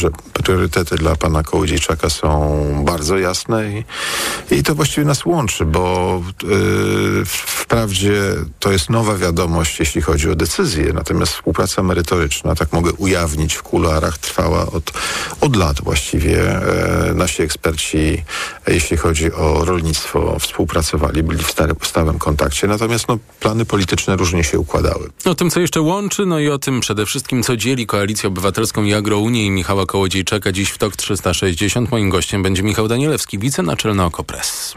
że priorytety dla pana Kołodziejczaka są bardzo jasne i, i to właściwie nas łączy, bo yy, wprawdzie to jest nowa wiadomość, jeśli chodzi o decyzje, natomiast współpraca merytoryczna, tak mogę ujawnić w kuluarach, trwała od, od lat właściwie. E, nasi eksperci, jeśli chodzi o rolnictwo, współpracowali, byli w stałym kontakcie, natomiast no, plany polityczne różnie się układały. O tym, co jeszcze łączy, no i o tym przede wszystkim, co dzieli Koalicję Obywatelską i Agrounię i Michała Kołodziejczaka dziś w TOK 360. Moim gościem będzie Michał Danielewski, wicenaczelny OKO.press.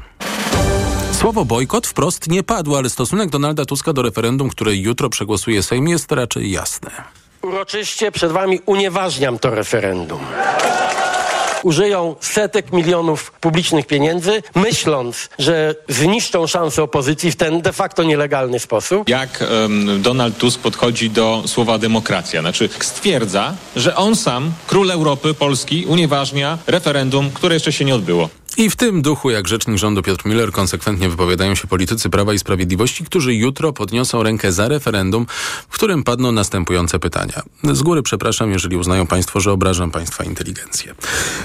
Słowo bojkot wprost nie padło, ale stosunek Donalda Tuska do referendum, które jutro przegłosuje Sejm jest raczej jasny. Uroczyście przed wami unieważniam to referendum użyją setek milionów publicznych pieniędzy, myśląc, że zniszczą szansę opozycji w ten de facto nielegalny sposób. Jak um, Donald Tusk podchodzi do słowa demokracja? Znaczy stwierdza, że on sam, król Europy, Polski, unieważnia referendum, które jeszcze się nie odbyło. I w tym duchu, jak rzecznik rządu Piotr Miller, konsekwentnie wypowiadają się politycy Prawa i Sprawiedliwości, którzy jutro podniosą rękę za referendum, w którym padną następujące pytania. Z góry przepraszam, jeżeli uznają Państwo, że obrażam Państwa inteligencję.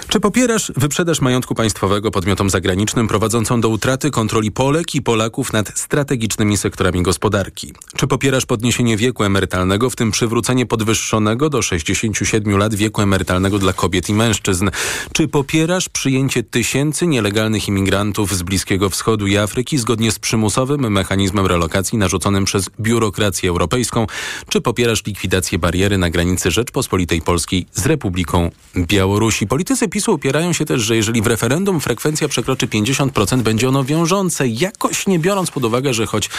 Czy popierasz wyprzedaż majątku państwowego podmiotom zagranicznym prowadzącą do utraty kontroli Polek i Polaków nad strategicznymi sektorami gospodarki? Czy popierasz podniesienie wieku emerytalnego, w tym przywrócenie podwyższonego do 67 lat wieku emerytalnego dla kobiet i mężczyzn? Czy popierasz przyjęcie tysięcy tysięcy nielegalnych imigrantów z Bliskiego Wschodu i Afryki zgodnie z przymusowym mechanizmem relokacji narzuconym przez biurokrację europejską? Czy popierasz likwidację bariery na granicy Rzeczpospolitej Polskiej z Republiką Białorusi? Politycy PiSu upierają się też, że jeżeli w referendum frekwencja przekroczy 50%, będzie ono wiążące, jakoś nie biorąc pod uwagę, że choć,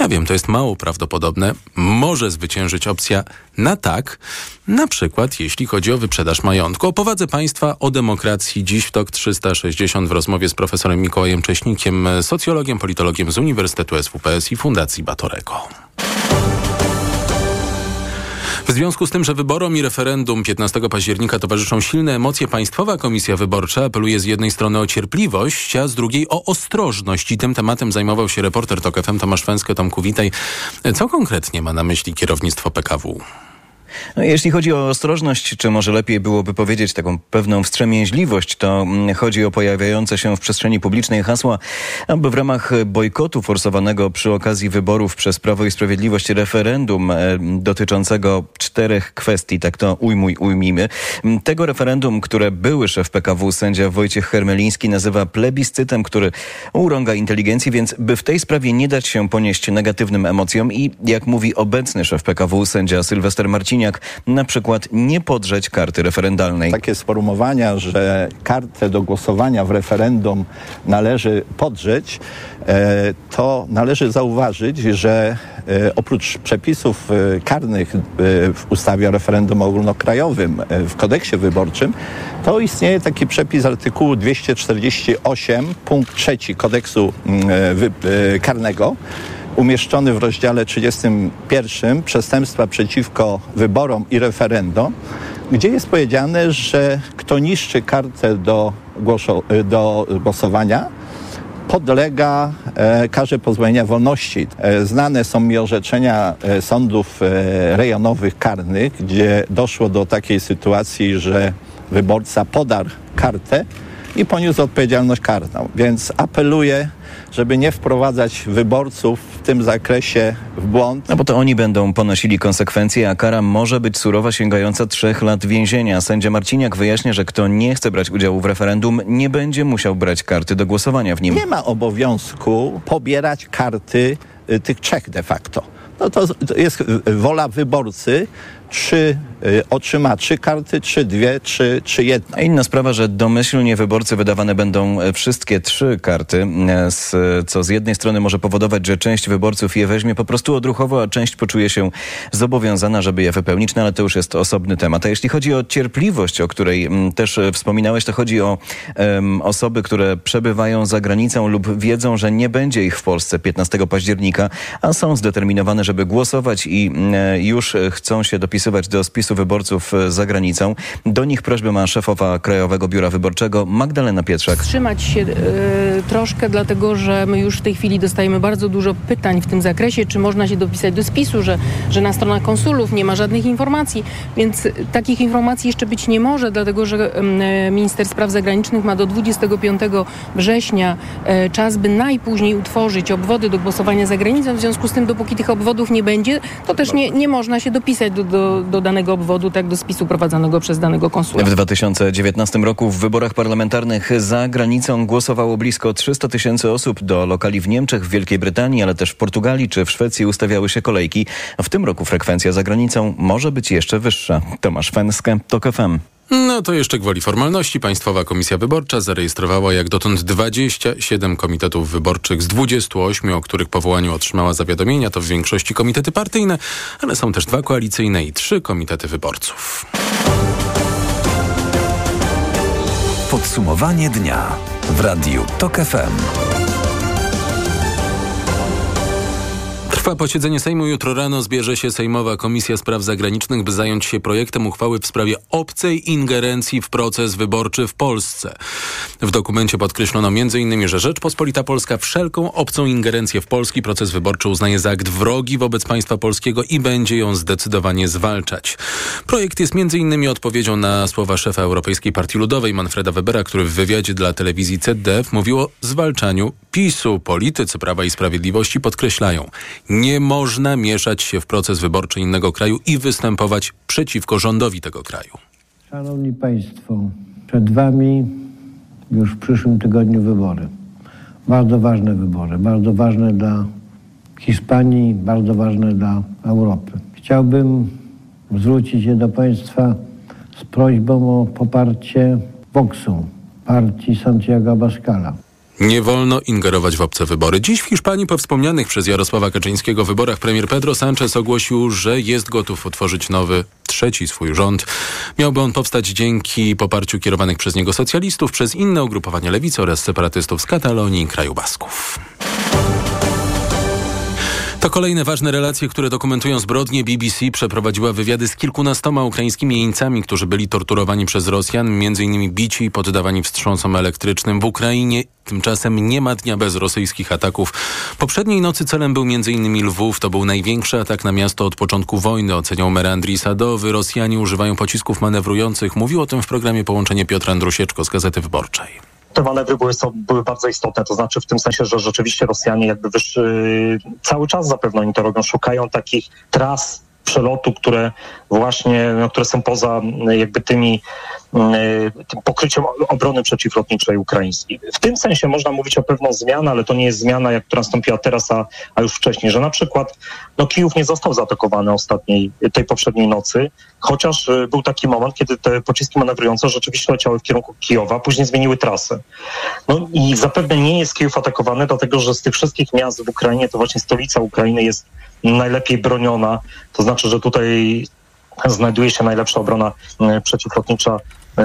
ja wiem, to jest mało prawdopodobne, może zwyciężyć opcja na tak, na przykład jeśli chodzi o wyprzedaż majątku. O powadze państwa, o demokracji dziś w TOK 360 w rozmowie z profesorem Mikołajem Cześnikiem, socjologiem, politologiem z Uniwersytetu SWPS i Fundacji Batorego. W związku z tym, że wyborom i referendum 15 października towarzyszą silne emocje, Państwowa Komisja Wyborcza apeluje z jednej strony o cierpliwość, a z drugiej o ostrożność. I tym tematem zajmował się reporter TOK FM Tomasz Węskę. Tomku, witaj. Co konkretnie ma na myśli kierownictwo PKW? No, jeśli chodzi o ostrożność, czy może lepiej byłoby powiedzieć taką pewną wstrzemięźliwość, to mm, chodzi o pojawiające się w przestrzeni publicznej hasła, aby w ramach bojkotu forsowanego przy okazji wyborów przez Prawo i Sprawiedliwość referendum e, dotyczącego czterech kwestii, tak to ujmuj, ujmijmy. Mm, tego referendum, które były szef PKW, sędzia Wojciech Hermeliński nazywa plebiscytem, który urąga inteligencji, więc by w tej sprawie nie dać się ponieść negatywnym emocjom i jak mówi obecny szef PKW, sędzia Sylwester Marcin jak na przykład nie podrzeć karty referendalnej. Takie sformułowania, że kartę do głosowania w referendum należy podrzeć, e, to należy zauważyć, że e, oprócz przepisów e, karnych w ustawie o referendum ogólnokrajowym, w kodeksie wyborczym, to istnieje taki przepis artykułu 248 punkt 3 kodeksu mm, karnego, umieszczony w rozdziale 31 przestępstwa przeciwko wyborom i referendum, gdzie jest powiedziane, że kto niszczy kartę do, do głosowania, podlega e, karze pozbawienia wolności. E, znane są mi orzeczenia e, sądów e, rejonowych karnych, gdzie doszło do takiej sytuacji, że wyborca podarł kartę i poniósł odpowiedzialność karną. Więc apeluję żeby nie wprowadzać wyborców w tym zakresie w błąd. No bo to oni będą ponosili konsekwencje, a kara może być surowa, sięgająca trzech lat więzienia. Sędzia Marciniak wyjaśnia, że kto nie chce brać udziału w referendum, nie będzie musiał brać karty do głosowania w nim. Nie ma obowiązku pobierać karty y, tych trzech de facto. No to, to jest wola wyborcy, czy y, otrzyma trzy karty, czy dwie, czy, czy jedna. Inna sprawa, że domyślnie wyborcy wydawane będą e, wszystkie trzy karty, e, co z jednej strony może powodować, że część wyborców je weźmie po prostu odruchowo, a część poczuje się zobowiązana, żeby je wypełnić, no ale to już jest osobny temat. A jeśli chodzi o cierpliwość, o której też e, wspominałeś, to chodzi o osoby, które przebywają za granicą lub wiedzą, że nie będzie ich w Polsce 15 października, a są zdeterminowane, żeby głosować i już chcą się dopisać wpisywać do spisu wyborców za granicą. Do nich prośbę ma szefowa Krajowego Biura Wyborczego Magdalena Pietrzak. Wstrzymać się y, troszkę, dlatego że my już w tej chwili dostajemy bardzo dużo pytań w tym zakresie, czy można się dopisać do spisu, że, że na stronach konsulów nie ma żadnych informacji, więc takich informacji jeszcze być nie może, dlatego że y, minister spraw zagranicznych ma do 25 września y, czas, by najpóźniej utworzyć obwody do głosowania za granicą. W związku z tym, dopóki tych obwodów nie będzie, to też nie, nie można się dopisać do, do, do danego obwodu, tak do spisu prowadzonego przez danego konsula. W 2019 roku w wyborach parlamentarnych za granicą głosowało blisko 300 tysięcy osób. Do lokali w Niemczech, w Wielkiej Brytanii, ale też w Portugalii czy w Szwecji ustawiały się kolejki. W tym roku frekwencja za granicą może być jeszcze wyższa. Tomasz Fenskę, TOK FM. No to jeszcze gwoli formalności. Państwowa Komisja Wyborcza zarejestrowała jak dotąd 27 komitetów wyborczych z 28, o których powołaniu otrzymała zawiadomienia. To w większości komitety partyjne, ale są też dwa koalicyjne i trzy komitety wyborców. Podsumowanie dnia w Radiu TOK FM. Trwa posiedzenie Sejmu. Jutro rano zbierze się Sejmowa Komisja Spraw Zagranicznych, by zająć się projektem uchwały w sprawie obcej ingerencji w proces wyborczy w Polsce. W dokumencie podkreślono m.in., że Rzeczpospolita Polska wszelką obcą ingerencję w polski proces wyborczy uznaje za akt wrogi wobec państwa polskiego i będzie ją zdecydowanie zwalczać. Projekt jest m.in. odpowiedzią na słowa szefa Europejskiej Partii Ludowej Manfreda Webera, który w wywiadzie dla telewizji ZDF mówił o zwalczaniu PiSu. Politycy Prawa i Sprawiedliwości podkreślają, nie można mieszać się w proces wyborczy innego kraju i występować przeciwko rządowi tego kraju. Szanowni Państwo, przed Wami już w przyszłym tygodniu wybory. Bardzo ważne wybory, bardzo ważne dla Hiszpanii, bardzo ważne dla Europy. Chciałbym zwrócić się do Państwa z prośbą o poparcie Voxu, partii Santiago Abascala. Nie wolno ingerować w obce wybory. Dziś w Hiszpanii po wspomnianych przez Jarosława Kaczyńskiego wyborach premier Pedro Sánchez ogłosił, że jest gotów utworzyć nowy, trzeci swój rząd. Miałby on powstać dzięki poparciu kierowanych przez niego socjalistów, przez inne ugrupowania lewicy oraz separatystów z Katalonii i kraju Basków. To kolejne ważne relacje, które dokumentują zbrodnie. BBC przeprowadziła wywiady z kilkunastoma ukraińskimi jeńcami, którzy byli torturowani przez Rosjan, m.in. bici i poddawani wstrząsom elektrycznym w Ukrainie. Tymczasem nie ma dnia bez rosyjskich ataków. Poprzedniej nocy celem był m.in. Lwów. To był największy atak na miasto od początku wojny, oceniał mer Andrii Sadowy. Rosjanie używają pocisków manewrujących. Mówił o tym w programie Połączenie Piotr Andrusieczko z Gazety Wyborczej te manewry były, były bardzo istotne, to znaczy w tym sensie, że rzeczywiście Rosjanie jakby wyszły, cały czas zapewne oni to robią, szukają takich tras przelotu, które właśnie, no, które są poza jakby tymi tym pokryciem obrony przeciwlotniczej ukraińskiej. W tym sensie można mówić o pewną zmianę, ale to nie jest zmiana, jak która nastąpiła teraz, a, a już wcześniej, że na przykład no, Kijów nie został zaatakowany ostatniej, tej poprzedniej nocy, chociaż y, był taki moment, kiedy te pociski manewrujące rzeczywiście leciały w kierunku Kijowa, później zmieniły trasę. No i zapewne nie jest Kijów atakowany, dlatego że z tych wszystkich miast w Ukrainie to właśnie stolica Ukrainy jest najlepiej broniona. To znaczy, że tutaj znajduje się najlepsza obrona y, przeciwlotnicza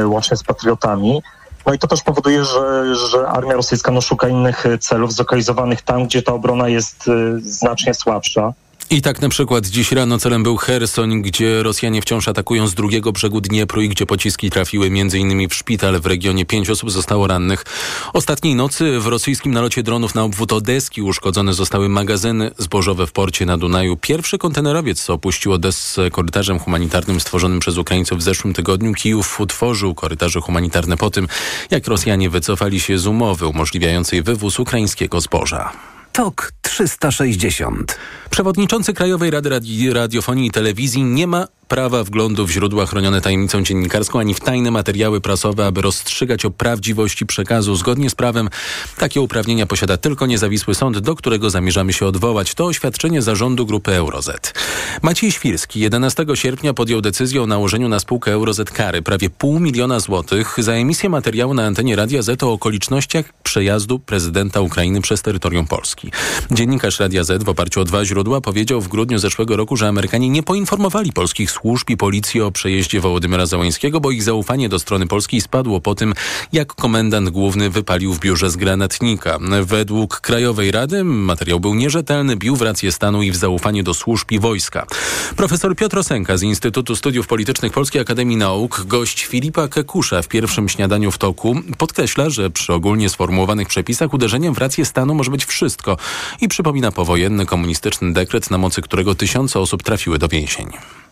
łącznie z patriotami. No i to też powoduje, że, że armia rosyjska no, szuka innych celów zlokalizowanych tam, gdzie ta obrona jest e, znacznie słabsza. I tak na przykład dziś rano celem był Hersoń, gdzie Rosjanie wciąż atakują z drugiego brzegu Dniepru i gdzie pociski trafiły m.in. w szpital w regionie. Pięć osób zostało rannych. Ostatniej nocy w rosyjskim nalocie dronów na obwód Odeski uszkodzone zostały magazyny zbożowe w porcie na Dunaju. Pierwszy kontenerowiec opuścił Odessę korytarzem humanitarnym stworzonym przez Ukraińców w zeszłym tygodniu. Kijów utworzył korytarze humanitarne po tym, jak Rosjanie wycofali się z umowy umożliwiającej wywóz ukraińskiego zboża. TOK 360. Przewodniczący Krajowej Rady Radiofonii i Telewizji nie ma prawa wglądu w źródła chronione tajemnicą dziennikarską ani w tajne materiały prasowe, aby rozstrzygać o prawdziwości przekazu. Zgodnie z prawem takie uprawnienia posiada tylko niezawisły sąd, do którego zamierzamy się odwołać. To oświadczenie zarządu grupy Euroz. Maciej Świrski 11 sierpnia podjął decyzję o nałożeniu na spółkę Euroz kary prawie pół miliona złotych za emisję materiału na antenie Radia Z o okolicznościach przejazdu prezydenta Ukrainy przez terytorium Polski. Dziennikarz Radia Z w oparciu o dwa źródła powiedział w grudniu zeszłego roku, że Amerykanie nie poinformowali polskich służb i policji o przejeździe Wołodymyra Załańskiego, bo ich zaufanie do strony polskiej spadło po tym, jak komendant główny wypalił w biurze z granatnika. Według Krajowej Rady materiał był nierzetelny, bił w rację stanu i w zaufanie do służb i wojska. Profesor Piotr Osenka z Instytutu Studiów Politycznych Polskiej Akademii Nauk, gość Filipa Kekusza w pierwszym śniadaniu w toku, podkreśla, że przy ogólnie sformułowanych przepisach uderzeniem w rację stanu może być wszystko i przypomina powojenny komunistyczny dekret, na mocy którego tysiące osób trafiły do więzień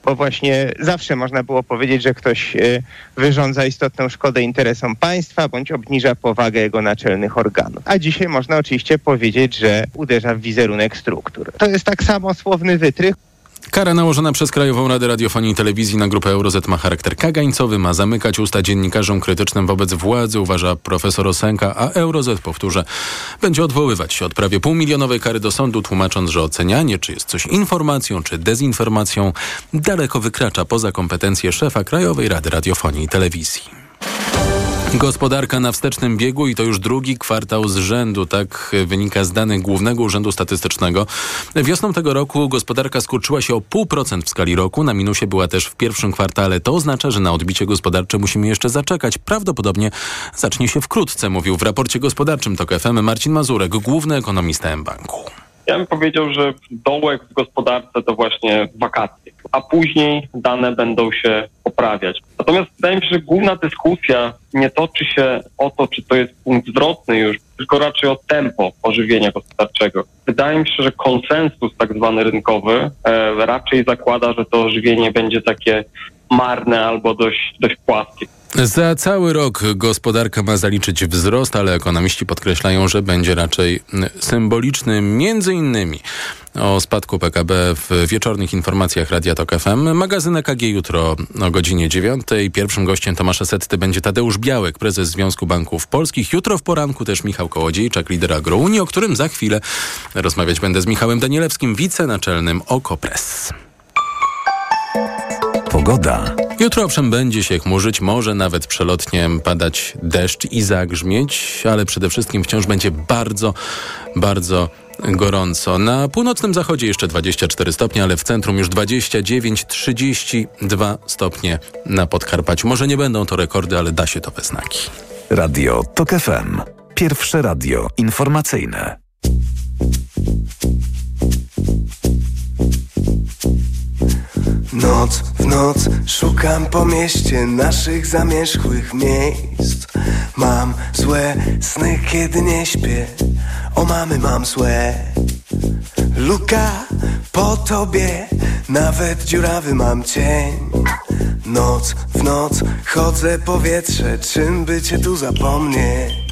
bo właśnie zawsze można było powiedzieć, że ktoś y, wyrządza istotną szkodę interesom państwa bądź obniża powagę jego naczelnych organów. A dzisiaj można oczywiście powiedzieć, że uderza w wizerunek struktur. To jest tak samo słowny wytrych. Kara nałożona przez Krajową Radę Radiofonii i Telewizji na grupę Eurozet ma charakter kagańcowy, ma zamykać usta dziennikarzom krytycznym wobec władzy, uważa profesor Osenka, a Eurozet, powtórzę, będzie odwoływać się od prawie półmilionowej kary do sądu, tłumacząc, że ocenianie, czy jest coś informacją, czy dezinformacją, daleko wykracza poza kompetencje szefa Krajowej Rady Radiofonii i Telewizji. Gospodarka na wstecznym biegu i to już drugi kwartał z rzędu, tak wynika z danych Głównego Urzędu Statystycznego. Wiosną tego roku gospodarka skurczyła się o 0,5% w skali roku, na minusie była też w pierwszym kwartale. To oznacza, że na odbicie gospodarcze musimy jeszcze zaczekać. Prawdopodobnie zacznie się wkrótce, mówił w raporcie gospodarczym TOK FM Marcin Mazurek, główny ekonomista M-Banku. Ja bym powiedział, że dołek w gospodarce to właśnie wakacje, a później dane będą się poprawiać. Natomiast wydaje mi się, że główna dyskusja nie toczy się o to, czy to jest punkt zwrotny już, tylko raczej o tempo ożywienia gospodarczego. Wydaje mi się, że konsensus tak zwany rynkowy e, raczej zakłada, że to ożywienie będzie takie marne albo dość, dość płaskie. Za cały rok gospodarka ma zaliczyć wzrost, ale ekonomiści podkreślają, że będzie raczej symboliczny. Między innymi o spadku PKB w wieczornych informacjach Radia Tok FM. Magazyn EKG jutro o godzinie 9. Pierwszym gościem Tomasza Setty będzie Tadeusz Białek, prezes Związku Banków Polskich. Jutro w poranku też Michał Kołodziejczak, lider Agrounii, o którym za chwilę rozmawiać będę z Michałem Danielewskim, wicenaczelnym OKO.press. Pogoda. Jutro owszem będzie się chmurzyć, może nawet przelotnie padać deszcz i zagrzmieć, ale przede wszystkim wciąż będzie bardzo, bardzo gorąco. Na północnym zachodzie jeszcze 24 stopnie, ale w centrum już 29-32 stopnie na Podkarpaciu. Może nie będą to rekordy, ale da się to we znaki. Radio TOK FM. Pierwsze radio informacyjne. Noc w noc szukam po mieście naszych zamierzchłych miejsc. Mam złe sny, kiedy nie śpię. O mamy mam złe. Luka po tobie Nawet dziurawy mam cień. Noc w noc chodzę powietrze Czym by cię tu zapomnieć?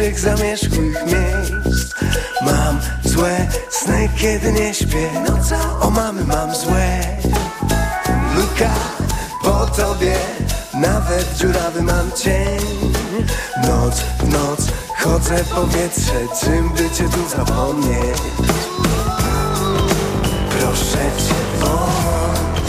Naszych zamierzchłych miejsc. Mam złe sny kiedy nie śpię. Nocą o mamy mam złe. Luka po tobie Nawet dziurawy mam cień. Noc w noc chodzę powietrze Czym by cię tu zapomnieć? Proszę cię bądź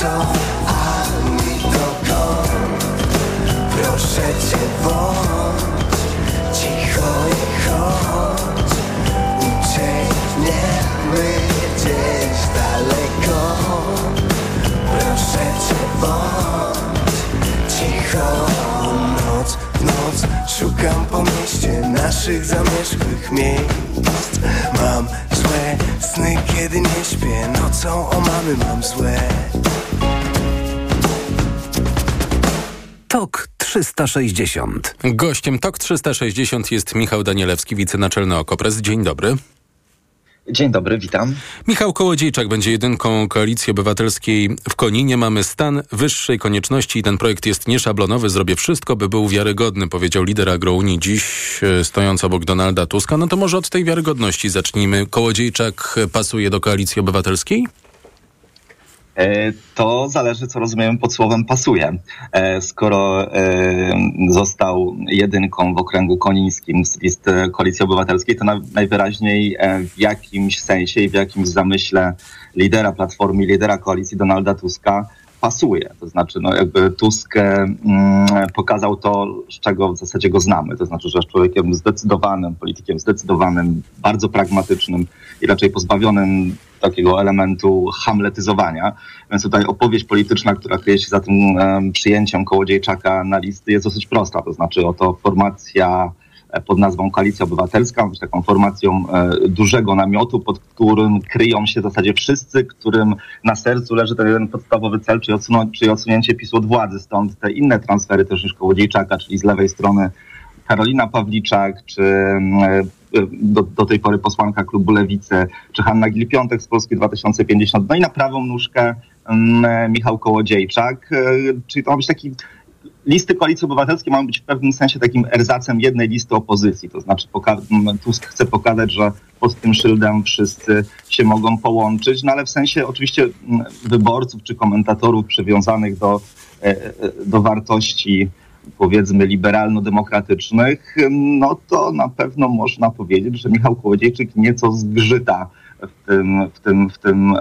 co ani dokąd Proszę cię bądź Cicho i chodź. Uciekniemy gdzieś daleko. Proszę bądź cicho. Noc w noc szukam po mieście naszych zamierzchłych miejsc. Mam złe sny, kiedy nie śpię. Nocą o mamy mam złe TOK 360. Gościem TOK 360 jest Michał Danielewski, wicenaczelny Okopres. Dzień dobry. Dzień dobry, witam. Michał Kołodziejczak będzie jedynką Koalicji Obywatelskiej w Koninie. Mamy stan wyższej konieczności i ten projekt jest nieszablonowy. Zrobię wszystko, by był wiarygodny, powiedział lider Agrounii dziś, e, stojąc obok Donalda Tuska. No to może od tej wiarygodności zacznijmy. Kołodziejczak pasuje do Koalicji Obywatelskiej? E, To zależy, co rozumiemy pod słowem pasuje. E, Skoro e, został jedynką w okręgu konińskim z list Koalicji Obywatelskiej, to na, najwyraźniej w jakimś sensie i w jakimś zamyśle lidera Platformy, lidera koalicji Donalda Tuska pasuje. To znaczy, no jakby Tusk mm, pokazał to, z czego w zasadzie go znamy. To znaczy, że jest człowiekiem zdecydowanym, politykiem zdecydowanym, bardzo pragmatycznym i raczej pozbawionym takiego elementu hamletyzowania. Więc tutaj opowieść polityczna, która kryje się za tym em, przyjęciem Kołodziejczaka na listy jest dosyć prosta. To znaczy oto formacja pod nazwą Koalicja Obywatelska, być taką formacją e, dużego namiotu, pod którym kryją się w zasadzie wszyscy, którym na sercu leży ten jeden podstawowy cel, czyli, odsunąć, czyli odsunięcie PiSu od władzy. Stąd te inne transfery też niż Kołodziejczaka, czyli z lewej strony Karolina Pawliczak, czy mm, do, do tej pory posłanka klubu Lewicy, czy Hanna Gil-Piątek z Polski 2050, no i na prawą nóżkę mm, Michał Kołodziejczak, e, czyli to ma być taki listy Koalicji Obywatelskiej mają być w pewnym sensie takim erzacem jednej listy opozycji. To znaczy Tusk chce pokazać, że pod tym szyldem wszyscy się mogą połączyć, no ale w sensie oczywiście wyborców czy komentatorów przywiązanych do, e, e, do wartości powiedzmy liberalno-demokratycznych, no to na pewno można powiedzieć, że Michał Kołodziejczyk nieco zgrzyta w tym, w tym, w tym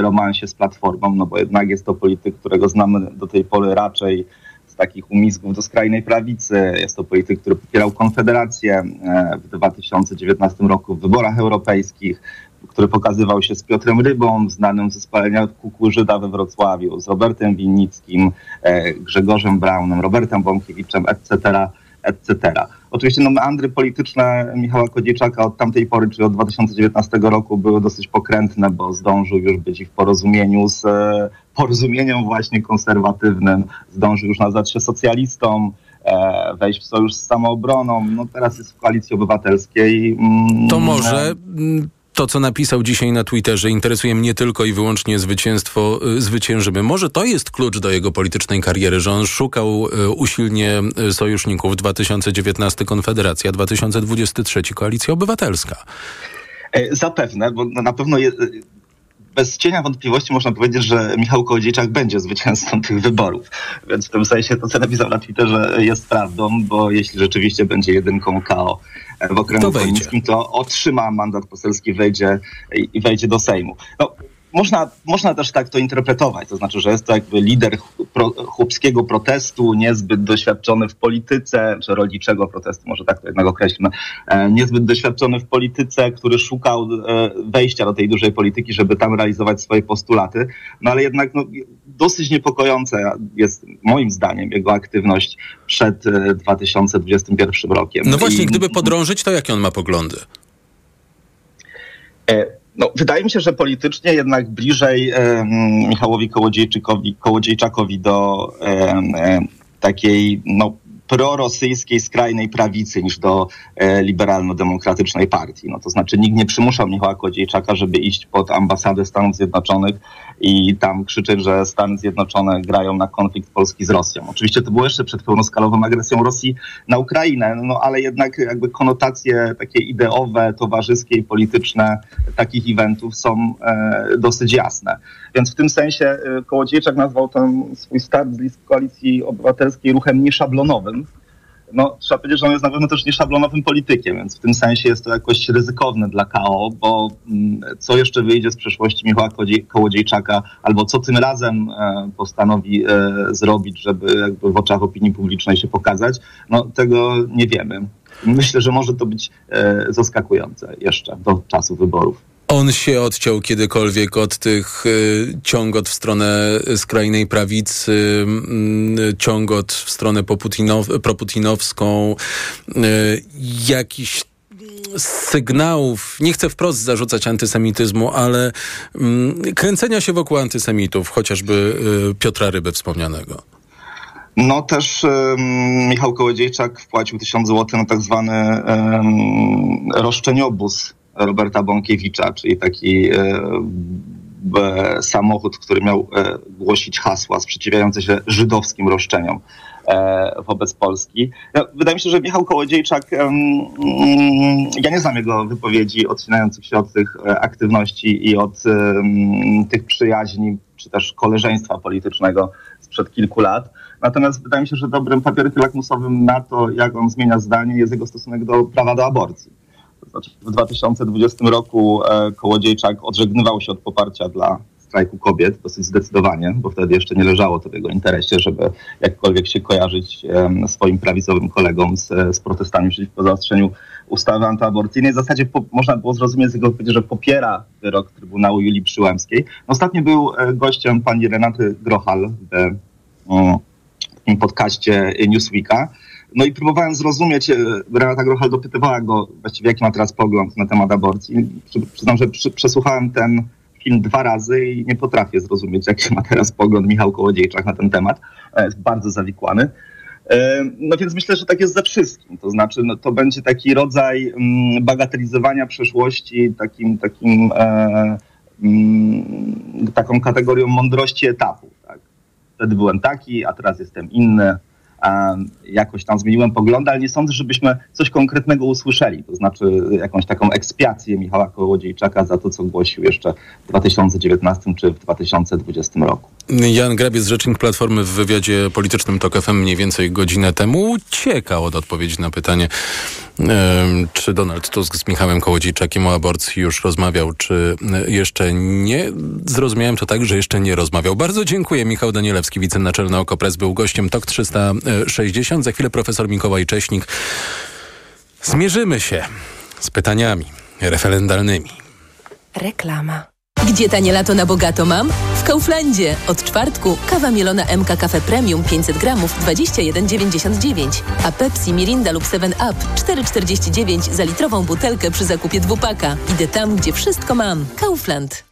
romansie z Platformą, no bo jednak jest to polityk, którego znamy do tej pory raczej z takich umizgów do skrajnej prawicy. Jest to polityk, który popierał Konfederację e, w 2019 roku w wyborach europejskich, który pokazywał się z Piotrem Rybą, znanym ze spalenia kukurzyda we Wrocławiu, z Robertem Winnickim, e, Grzegorzem Braunem, Robertem Bąkiewiczem, etc., etc. Oczywiście no, meandry polityczne Michała Kodziejczaka od tamtej pory, czyli od 2019 roku były dosyć pokrętne, bo zdążył już być w porozumieniu z e, porozumieniem właśnie konserwatywnym, zdążył już nazwać się socjalistą, e, wejść w sojusz z samoobroną, no teraz jest w koalicji obywatelskiej. Mm, To może mm, to, co napisał dzisiaj na Twitterze, interesuje mnie tylko i wyłącznie zwycięstwo y, zwyciężymy. Może to jest klucz do jego politycznej kariery, że on szukał y, usilnie y, sojuszników 2019 Konfederacja, 2023 Koalicja Obywatelska. E, Zapewne, bo na pewno je, bez cienia wątpliwości można powiedzieć, że Michał Kołodziejczak będzie zwycięzcą tych wyborów. Więc w tym sensie to, co napisał na Twitterze jest prawdą, bo jeśli rzeczywiście będzie jedynką KO w okręgu konińskim, to otrzyma mandat poselski, wejdzie i wejdzie do Sejmu. No, można, można też tak to interpretować, to znaczy, że jest to jakby lider pro, chłopskiego protestu, niezbyt doświadczony w polityce, czy rolniczego protestu, może tak to jednak określmy, e, niezbyt doświadczony w polityce, który szukał e, wejścia do tej dużej polityki, żeby tam realizować swoje postulaty, no ale jednak no, dosyć niepokojąca jest moim zdaniem jego aktywność przed e, 2021 rokiem. No właśnie, I- gdyby podrążyć, to jakie on ma poglądy? E, No, wydaje mi się, że politycznie jednak bliżej em, Michałowi Kołodziejczykowi, Kołodziejczakowi do em, takiej no, prorosyjskiej skrajnej prawicy niż do e, liberalno-demokratycznej partii. No, to znaczy nikt nie przymuszał Michała Kołodziejczaka, żeby iść pod ambasadę Stanów Zjednoczonych i tam krzyczeć, że Stany Zjednoczone grają na konflikt Polski z Rosją. Oczywiście to było jeszcze przed pełnoskalową agresją Rosji na Ukrainę, no ale jednak jakby konotacje takie ideowe, towarzyskie i polityczne takich eventów są e, dosyć jasne. Więc w tym sensie e, Kołodziejczak nazwał ten swój start z list Koalicji Obywatelskiej ruchem nieszablonowym. No, trzeba powiedzieć, że on jest na pewno też nieszablonowym politykiem, więc w tym sensie jest to jakoś ryzykowne dla KO, bo mm, co jeszcze wyjdzie z przeszłości Michała Kołodziej- Kołodziejczaka, albo co tym razem e, postanowi e, zrobić, żeby jakby w oczach opinii publicznej się pokazać, no tego nie wiemy. Myślę, że może to być e, zaskakujące jeszcze do czasu wyborów. On się odciął kiedykolwiek od tych y, ciągot w stronę skrajnej prawicy, y, ciągot w stronę proputinowską, y, jakiś sygnałów, nie chcę wprost zarzucać antysemityzmu, ale mm, kręcenia się wokół antysemitów, chociażby y, Piotra Ryby wspomnianego. No też Michał Kołodziejczak wpłacił tysiąc złotych na tak zwany um, roszczeniobóz Roberta Bąkiewicza, czyli taki e, samochód, który miał e, głosić hasła sprzeciwiające się żydowskim roszczeniom e, wobec Polski. No, wydaje mi się, że Michał Kołodziejczak, ja nie znam jego wypowiedzi odcinających się od tych aktywności i od tych przyjaźni, czy też koleżeństwa politycznego sprzed kilku lat. Natomiast wydaje mi się, że dobrym papierkiem lakmusowym na to, jak on zmienia zdanie, jest jego stosunek do prawa do aborcji. Znaczy w 2020 roku e, Kołodziejczak odżegnywał się od poparcia dla strajku kobiet dosyć zdecydowanie, bo wtedy jeszcze nie leżało to w jego interesie, żeby jakkolwiek się kojarzyć e, swoim prawicowym kolegom z, z protestami przeciwko zaostrzeniu ustawy antyaborcyjnej. W zasadzie po, można było zrozumieć z jego wypowiedzi, że popiera wyrok Trybunału Julii Przyłębskiej. Ostatnio był e, gościem pani Renaty Grochal w, w podcaście Newsweeka. No i próbowałem zrozumieć, e, Renata Grochal dopytywała go właściwie jaki ma teraz pogląd na temat aborcji. Przyznam, że przy, przesłuchałem ten film dwa razy i nie potrafię zrozumieć, jaki ma teraz pogląd Michał Kołodziejczak na ten temat. E, jest bardzo zawikłany. E, no więc myślę, że tak jest ze wszystkim. To znaczy, no, to będzie taki rodzaj mm, bagatelizowania przeszłości, takim, takim e, mm, taką kategorią mądrości etapu. Tak? Wtedy byłem taki, a teraz jestem inny jakoś tam zmieniłem poglądy, ale nie sądzę, żebyśmy coś konkretnego usłyszeli, to znaczy jakąś taką ekspiację Michała Kołodziejczaka za to, co głosił jeszcze w 2019 czy w 2020 roku. Jan Grabiec, rzecznik Platformy w wywiadzie politycznym TOK FM mniej więcej godzinę temu uciekał od odpowiedzi na pytanie, czy Donald Tusk z Michałem Kołodziejczakiem o aborcji już rozmawiał, czy jeszcze nie. Zrozumiałem to tak, że jeszcze nie rozmawiał. Bardzo dziękuję. Michał Danielewski, wicenaczelny OKO.press był gościem TOK 360. Za chwilę profesor Mikołaj Cześnik. Zmierzymy się z pytaniami referendalnymi. Reklama. Gdzie tanie lato na bogato mam? W Kauflandzie. Od czwartku kawa mielona MK Cafe Premium 500 gramów 21,99, a Pepsi, Mirinda lub 7 Up 4,49 za litrową butelkę przy zakupie dwupaka. Idę tam, gdzie wszystko mam. Kaufland.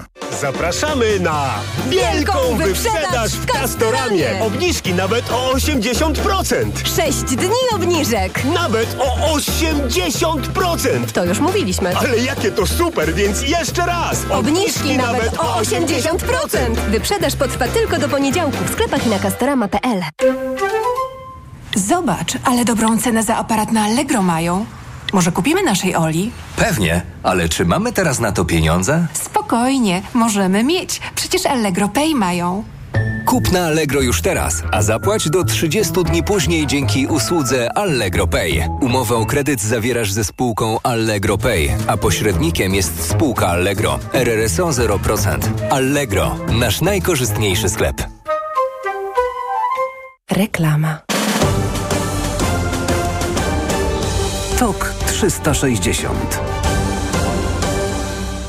Zapraszamy na wielką wyprzedaż w Castoramie. Obniżki nawet o 80%. 6 dni obniżek. Nawet o 80%. To już mówiliśmy. Ale jakie to super, więc jeszcze raz. Obniżki nawet o 80%. Wyprzedaż potrwa tylko do poniedziałku w sklepach i na castorama.pl. Zobacz, ale dobrą cenę za aparat na Allegro mają. Może kupimy naszej Oli? Pewnie, ale czy mamy teraz na to pieniądze? Spokojnie, możemy mieć. Przecież Allegro Pay mają. Kup na Allegro już teraz, a zapłać do 30 dni później dzięki usłudze Allegro Pay. Umowę o kredyt zawierasz ze spółką Allegro Pay, a pośrednikiem jest spółka Allegro. RRSO 0%. Allegro, nasz najkorzystniejszy sklep. Reklama. TOK 360.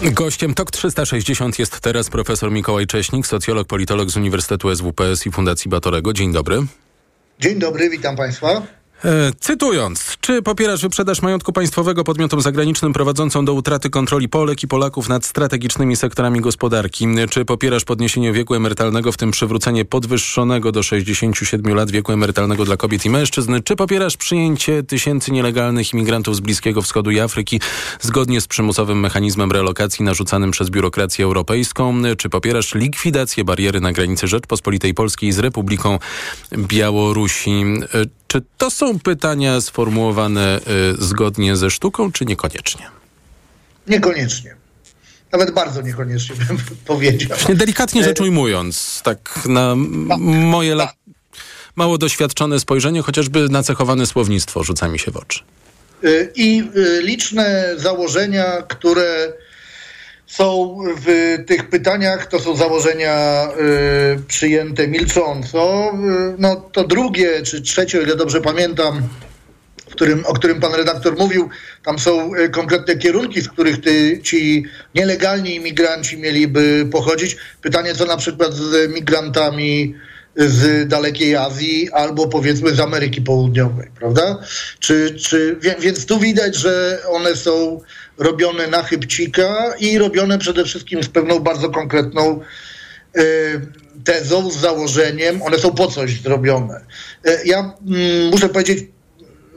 Gościem TOK 360 jest teraz profesor Mikołaj Cześnik, socjolog, politolog z Uniwersytetu SWPS i Fundacji Batorego. Dzień dobry. Dzień dobry, witam Państwa. E, cytując, czy popierasz wyprzedaż majątku państwowego podmiotom zagranicznym prowadzącą do utraty kontroli Polek i Polaków nad strategicznymi sektorami gospodarki? Czy popierasz podniesienie wieku emerytalnego, w tym przywrócenie podwyższonego do 67 lat wieku emerytalnego dla kobiet i mężczyzn? Czy popierasz przyjęcie tysięcy nielegalnych imigrantów z Bliskiego Wschodu i Afryki zgodnie z przymusowym mechanizmem relokacji narzucanym przez biurokrację europejską? Czy popierasz likwidację bariery na granicy Rzeczpospolitej Polskiej z Republiką Białorusi? Czy to są pytania sformułowane y, zgodnie ze sztuką, czy niekoniecznie? Niekoniecznie. nawet bardzo niekoniecznie bym powiedział. Właśnie delikatnie rzecz ujmując, tak na moje la- mało doświadczone spojrzenie, chociażby nacechowane słownictwo rzuca mi się w oczy. Y, I y, liczne założenia, które są w tych pytaniach, to są założenia y, przyjęte milcząco. Y, no to drugie czy trzecie, o ile dobrze pamiętam, w którym, o którym pan redaktor mówił, tam są y, konkretne kierunki, z których ty, ci nielegalni imigranci mieliby pochodzić. Pytanie, co na przykład z migrantami z dalekiej Azji albo powiedzmy z Ameryki Południowej, prawda? Czy, czy, więc tu widać, że one są robione na chybcika i robione przede wszystkim z pewną bardzo konkretną y, tezą, z założeniem. One są po coś zrobione. Y, ja mm, muszę powiedzieć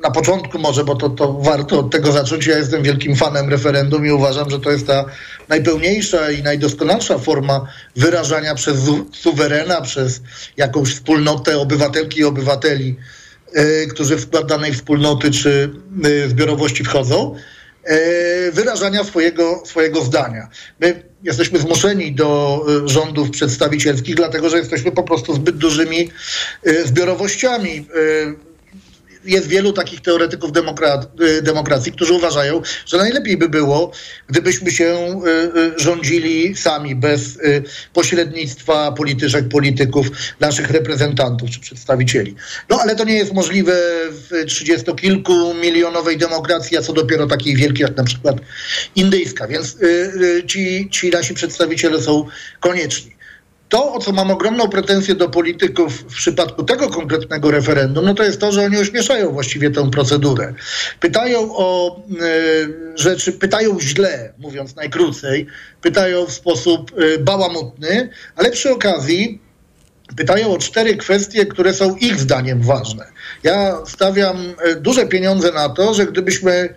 na początku może, bo to, to warto od tego zacząć. Ja jestem wielkim fanem referendum i uważam, że to jest ta najpełniejsza i najdoskonalsza forma wyrażania przez suwerena, przez jakąś wspólnotę obywatelki i obywateli, e, którzy w skład danej wspólnoty czy e, zbiorowości wchodzą, e, wyrażania swojego, swojego zdania. My jesteśmy zmuszeni do e, rządów przedstawicielskich, dlatego że jesteśmy po prostu zbyt dużymi e, zbiorowościami. Jest wielu takich teoretyków demokrat, y, demokracji, którzy uważają, że najlepiej by było, gdybyśmy się y, y, rządzili sami, bez pośrednictwa polityczek, polityków, naszych reprezentantów czy przedstawicieli. No ale to nie jest możliwe w trzydziestokilku milionowej demokracji, a co dopiero takiej wielkiej jak na przykład indyjska. Więc ci, ci nasi przedstawiciele są konieczni. To, o co mam ogromną pretensję do polityków w przypadku tego konkretnego referendum, no to jest to, że oni ośmieszają właściwie tę procedurę. Pytają o e, rzeczy, pytają źle, mówiąc najkrócej, pytają w sposób e, bałamutny, ale przy okazji pytają o cztery kwestie, które są ich zdaniem ważne. Ja stawiam e, duże pieniądze na to, że gdybyśmy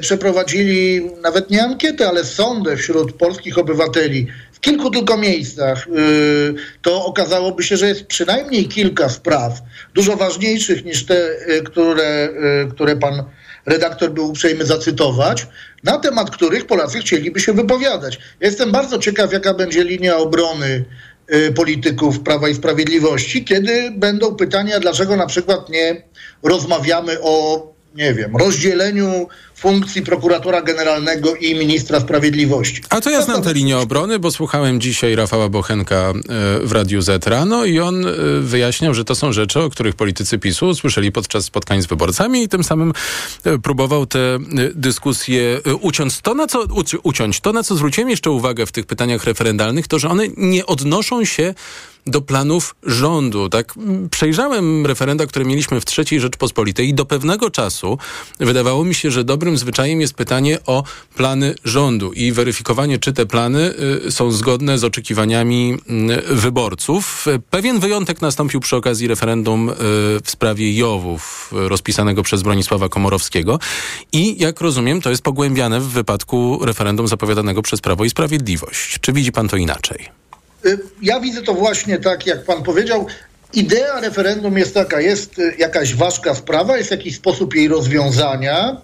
przeprowadzili nawet nie ankietę, ale sondę wśród polskich obywateli w kilku tylko miejscach, y, to okazałoby się, że jest przynajmniej kilka spraw, dużo ważniejszych niż te, y, które, które pan redaktor był uprzejmy zacytować, na temat których Polacy chcieliby się wypowiadać. Ja jestem bardzo ciekaw, jaka będzie linia obrony polityków Prawa i Sprawiedliwości, kiedy będą pytania, dlaczego na przykład nie rozmawiamy o, nie wiem, rozdzieleniu funkcji prokuratora generalnego i ministra sprawiedliwości. A to ja znam tę linię obrony, bo słuchałem dzisiaj Rafała Bochenka e, w Radiu Z rano i on e, wyjaśniał, że to są rzeczy, o których politycy PiSu słyszeli podczas spotkań z wyborcami i tym samym e, próbował te dyskusje uciąć. To, na co, uci- uciąć. To, na co zwróciłem jeszcze uwagę w tych pytaniach referendalnych, to, że one nie odnoszą się do planów rządu. Tak przejrzałem referenda, które mieliśmy w III Rzeczpospolitej i do pewnego czasu wydawało mi się, że dobrym zwyczajem jest pytanie o plany rządu i weryfikowanie, czy te plany y, są zgodne z oczekiwaniami y, wyborców. Pewien wyjątek nastąpił przy okazji referendum y, w sprawie Jowów, rozpisanego przez Bronisława Komorowskiego i jak rozumiem, to jest pogłębiane w wypadku referendum zapowiadanego przez Prawo i Sprawiedliwość. Czy widzi pan to inaczej? Ja widzę to właśnie tak, jak pan powiedział. Idea referendum jest taka, jest jakaś ważka sprawa, jest jakiś sposób jej rozwiązania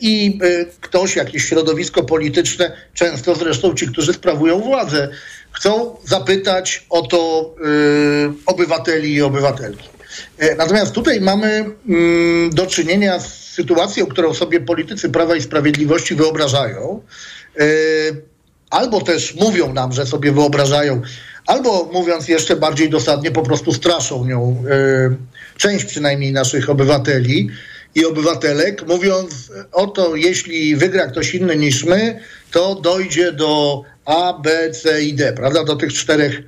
i y, ktoś, jakieś środowisko polityczne, często zresztą ci, którzy sprawują władzę, chcą zapytać o to y, obywateli i obywatelki. Natomiast tutaj mamy mm, do czynienia z sytuacją, którą sobie politycy Prawa i Sprawiedliwości wyobrażają. Albo też mówią nam, że sobie wyobrażają, albo mówiąc jeszcze bardziej dosadnie, po prostu straszą nią część przynajmniej naszych obywateli i obywatelek, mówiąc o to, jeśli wygra ktoś inny niż my, to dojdzie do A, B, C i D, prawda, do tych czterech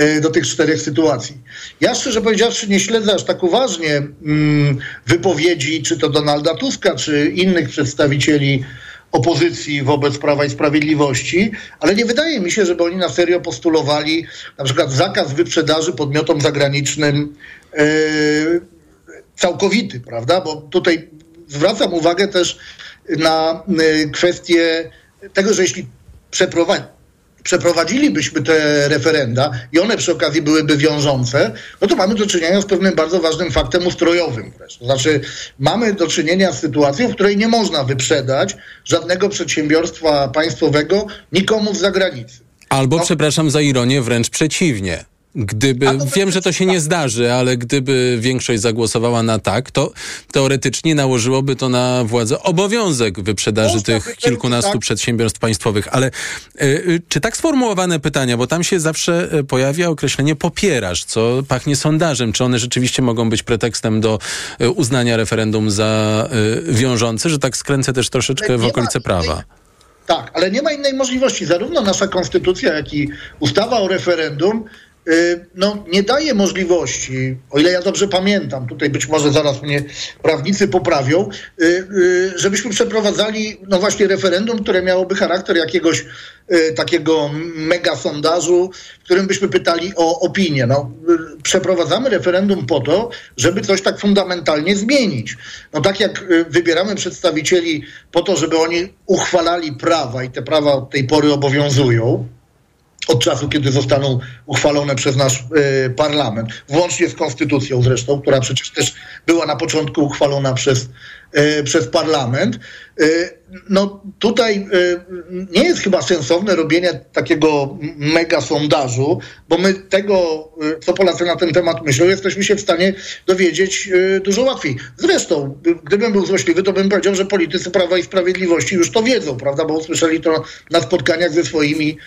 y, do tych czterech sytuacji. Ja szczerze powiedziawszy nie śledzę aż tak uważnie mm, wypowiedzi czy to Donalda Tuska, czy innych przedstawicieli opozycji wobec Prawa i Sprawiedliwości, ale nie wydaje mi się, żeby oni na serio postulowali na przykład zakaz wyprzedaży podmiotom zagranicznym yy, całkowity, prawda? Bo tutaj zwracam uwagę też na yy, kwestię tego, że jeśli przeprowadzi przeprowadzilibyśmy te referenda i one przy okazji byłyby wiążące, no to mamy do czynienia z pewnym bardzo ważnym faktem ustrojowym. Wreszcie. To znaczy mamy do czynienia z sytuacją, w której nie można wyprzedać żadnego przedsiębiorstwa państwowego nikomu z zagranicy. Albo, przepraszam za ironię, wręcz przeciwnie. Gdyby, wiem, że to się nie zdarzy, ale gdyby większość zagłosowała na tak, to teoretycznie nałożyłoby to na władzę obowiązek wyprzedaży tych kilkunastu tak. przedsiębiorstw państwowych. Ale y, y, czy tak sformułowane pytania, bo tam się zawsze y, pojawia określenie popierasz, co pachnie sondażem, czy one rzeczywiście mogą być pretekstem do y, uznania referendum za y, wiążące, że tak skręcę też troszeczkę w okolice prawa. Tak, ale nie ma innej możliwości. Zarówno nasza konstytucja, jak i ustawa o referendum no, nie daje możliwości, o ile ja dobrze pamiętam, tutaj być może zaraz mnie prawnicy poprawią, y, y, żebyśmy przeprowadzali no właśnie referendum, które miałoby charakter jakiegoś y, takiego mega sondażu, w którym byśmy pytali o opinię. No, y, przeprowadzamy referendum po to, żeby coś tak fundamentalnie zmienić. No tak jak y, wybieramy przedstawicieli po to, żeby oni uchwalali prawa i te prawa od tej pory obowiązują, od czasu, kiedy zostaną uchwalone przez nasz y, parlament, włącznie z konstytucją zresztą, która przecież też była na początku uchwalona przez, przez parlament. Y, no tutaj y, nie jest chyba sensowne robienie takiego mega sondażu, bo my tego, co Polacy na ten temat myślą, jesteśmy się w stanie dowiedzieć dużo łatwiej. Zresztą, gdybym był złośliwy, to bym powiedział, że politycy Prawa i Sprawiedliwości już to wiedzą, prawda, bo usłyszeli to na spotkaniach ze swoimi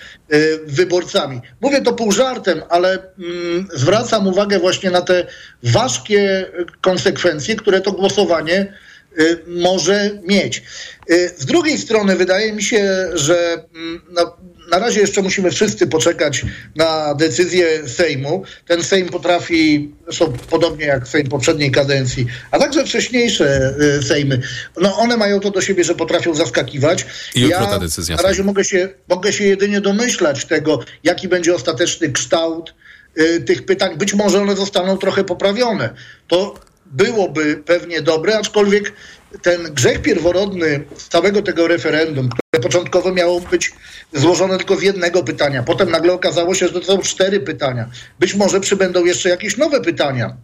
wyborcami. Mówię to pół żartem, ale mm, zwracam uwagę właśnie na te ważkie konsekwencje, które to głosowanie może mieć. Y, Z drugiej strony wydaje mi się, że mm, no, na razie jeszcze musimy wszyscy poczekać na decyzję Sejmu. Ten Sejm potrafi, zresztą podobnie jak Sejm poprzedniej kadencji, a także wcześniejsze y, Sejmy, no one mają to do siebie, że potrafią zaskakiwać. I ja ta decyzja na razie mogę się, mogę się jedynie domyślać tego, jaki będzie ostateczny kształt y, tych pytań. Być może one zostaną trochę poprawione. To byłoby pewnie dobre, aczkolwiek ten grzech pierworodny z całego tego referendum, które początkowo miało być złożone tylko z jednego pytania, potem nagle okazało się, że to są cztery pytania. Być może przybędą jeszcze jakieś nowe pytania.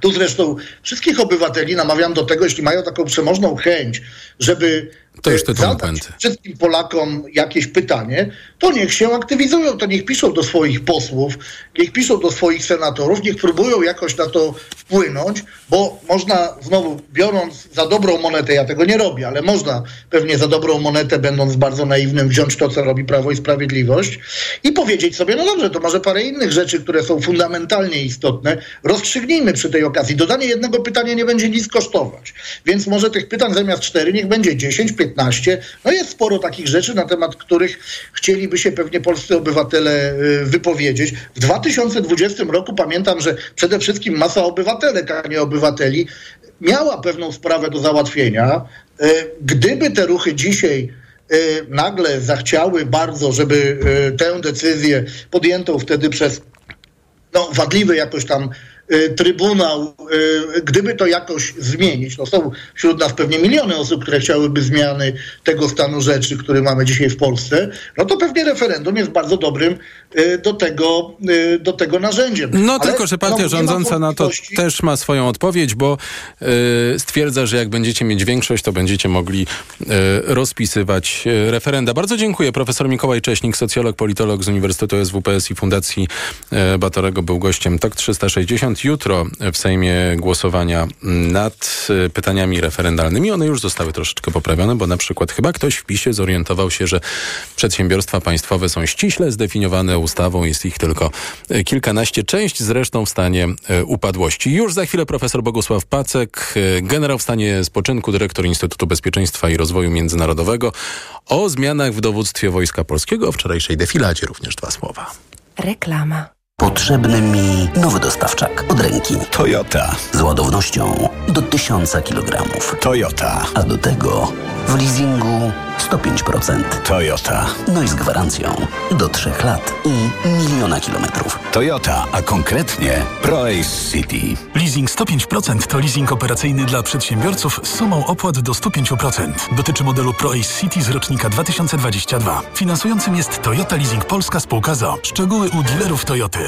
Tu zresztą wszystkich obywateli namawiam do tego, jeśli mają taką przemożną chęć, żeby To już e, zadać puenty. wszystkim Polakom jakieś pytanie, to niech się aktywizują, to niech piszą do swoich posłów, niech piszą do swoich senatorów, niech próbują jakoś na to wpłynąć, bo można znowu, biorąc za dobrą monetę, ja tego nie robię, ale można pewnie za dobrą monetę, będąc bardzo naiwnym, wziąć to, co robi Prawo i Sprawiedliwość i powiedzieć sobie, no dobrze, to może parę innych rzeczy, które są fundamentalnie istotne, rozstrzygnijmy przy tej okazji. Dodanie jednego pytania nie będzie nic kosztować, więc może tych pytań zamiast cztery, niech będzie 10, 15. No jest sporo takich rzeczy, na temat których chcieliby się pewnie polscy obywatele y, wypowiedzieć. W 2020 roku pamiętam, że przede wszystkim masa obywatelek, a nie obywateli, miała pewną sprawę do załatwienia. Y, Gdyby te ruchy dzisiaj y, nagle zachciały bardzo, żeby y, tę decyzję podjętą wtedy przez no, wadliwy jakoś tam Trybunał, y, gdyby to jakoś zmienić, no są wśród nas pewnie miliony osób, które chciałyby zmiany tego stanu rzeczy, który mamy dzisiaj w Polsce, no to pewnie referendum jest bardzo dobrym y, do tego, y, do tego narzędziem. No Ale tylko, że partia ma rządząca na to też ma swoją odpowiedź, bo y, stwierdza, że jak będziecie mieć większość, to będziecie mogli y, rozpisywać y, referenda. Bardzo dziękuję. Profesor Mikołaj Cześnik, socjolog, politolog z Uniwersytetu SWPS i Fundacji y, Batorego był gościem TOK 360. Jutro w Sejmie głosowania nad y, pytaniami referendalnymi. One już zostały troszeczkę poprawione, bo na przykład chyba ktoś w PiSie zorientował się, że przedsiębiorstwa państwowe są ściśle zdefiniowane ustawą. Jest ich tylko y, kilkanaście. Część zresztą w stanie y, upadłości. Już za chwilę profesor Bogusław Pacek, generał w stanie spoczynku, dyrektor Instytutu Bezpieczeństwa i Rozwoju Międzynarodowego o zmianach w dowództwie Wojska Polskiego o wczorajszej defiladzie również dwa słowa. Reklama. Potrzebny mi nowy dostawczak od ręki. Toyota. Z ładownością do 1000 kg. Toyota. A do tego W leasingu 105%. Toyota. No i z gwarancją do 3 lat i miliona kilometrów. Toyota, a konkretnie ProAce City. Leasing 105% to leasing operacyjny dla przedsiębiorców z sumą opłat do 105%. Dotyczy modelu ProAce City z rocznika 2022. Finansującym jest Toyota Leasing Polska Spółka ZO. Szczegóły u dealerów Toyoty.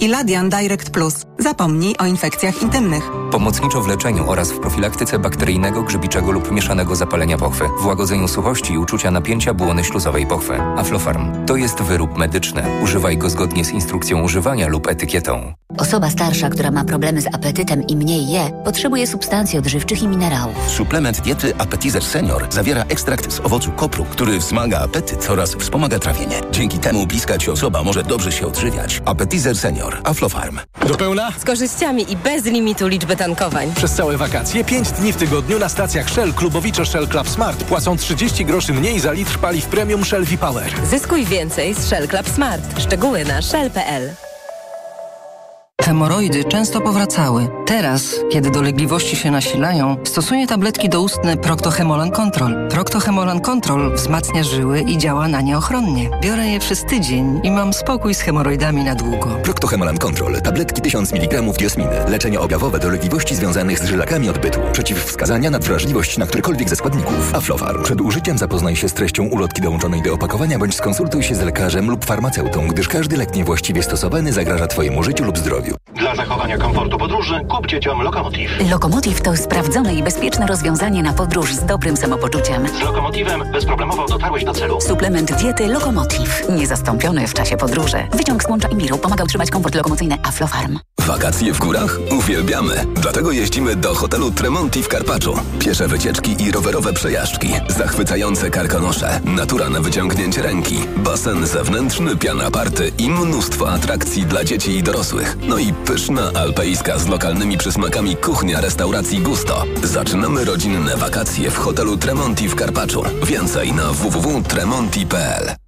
Iladian Direct Plus. Zapomnij o infekcjach intymnych. Pomocniczo w leczeniu oraz w profilaktyce bakteryjnego, grzybiczego lub mieszanego zapalenia pochwy, w łagodzeniu suchości i uczucia napięcia błony śluzowej pochwy. Aflofarm to jest wyrób medyczny. Używaj go zgodnie z instrukcją używania lub etykietą. Osoba starsza, która ma problemy z apetytem i mniej je, potrzebuje substancji odżywczych i minerałów. Suplement diety Appetizer Senior zawiera ekstrakt z owocu kopru, który wzmaga apetyt oraz wspomaga trawienie. Dzięki temu bliska ci osoba może dobrze się odżywiać. Appetizer Senior. Aflofarm. Do pełna? Z korzyściami i bez limitu liczby tankowań. Przez całe wakacje 5 dni w tygodniu na stacjach Shell klubowicze Shell Club Smart płacą 30 groszy mniej za litr paliw premium Shell V-Power. Zyskuj więcej z Shell Club Smart. Szczegóły na shell.pl. Hemoroidy często powracały. Teraz, kiedy dolegliwości się nasilają, stosuję tabletki doustne Proctohemolan Control. Proctohemolan Control wzmacnia żyły i działa na nie ochronnie. Biorę je przez tydzień i mam spokój z hemoroidami na długo. Proctohemolan Control. Tabletki 1000 mg diosminy. Leczenie objawowe dolegliwości związanych z żylakami odbytu. Przeciwwskazania na wrażliwość na którykolwiek ze składników. Aflofarm. Przed użyciem zapoznaj się z treścią ulotki dołączonej do opakowania bądź skonsultuj się z lekarzem lub farmaceutą, gdyż każdy lek niewłaściwie stosowany zagraża Twojemu życiu lub zdrowiu. Dla zachowania komfortu podróży kup dzieciom Lokomotiv. Lokomotiv to sprawdzone i bezpieczne rozwiązanie na podróż z dobrym samopoczuciem. Z Lokomotivem bezproblemowo dotarłeś do celu. Suplement diety Lokomotiv. Niezastąpiony w czasie podróży. Wyciąg z łącza Imiru pomaga utrzymać komfort lokomocyjny Aflofarm. Wakacje w górach? Uwielbiamy. Dlatego jeździmy do hotelu Tremonti w Karpaczu. Piesze wycieczki i rowerowe przejażdżki. Zachwycające karkonosze. Natura na wyciągnięcie ręki. Basen zewnętrzny, piana party i mnóstwo atrakcji dla dzieci i dorosłych. No i pyszna alpejska z lokalnymi przysmakami kuchnia restauracji Gusto. Zaczynamy rodzinne wakacje w hotelu Tremonti w Karpaczu. Więcej na www.tremonti.pl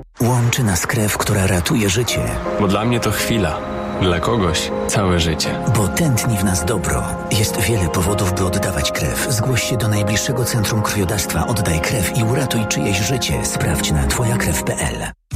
Łączy nas krew, która ratuje życie. Bo dla mnie to chwila, dla kogoś całe życie. Bo tętni w nas dobro. Jest wiele powodów, by oddawać krew. Zgłoś się do najbliższego centrum krwiodawstwa, oddaj krew i uratuj czyjeś życie. Sprawdź na twojakrew.pl.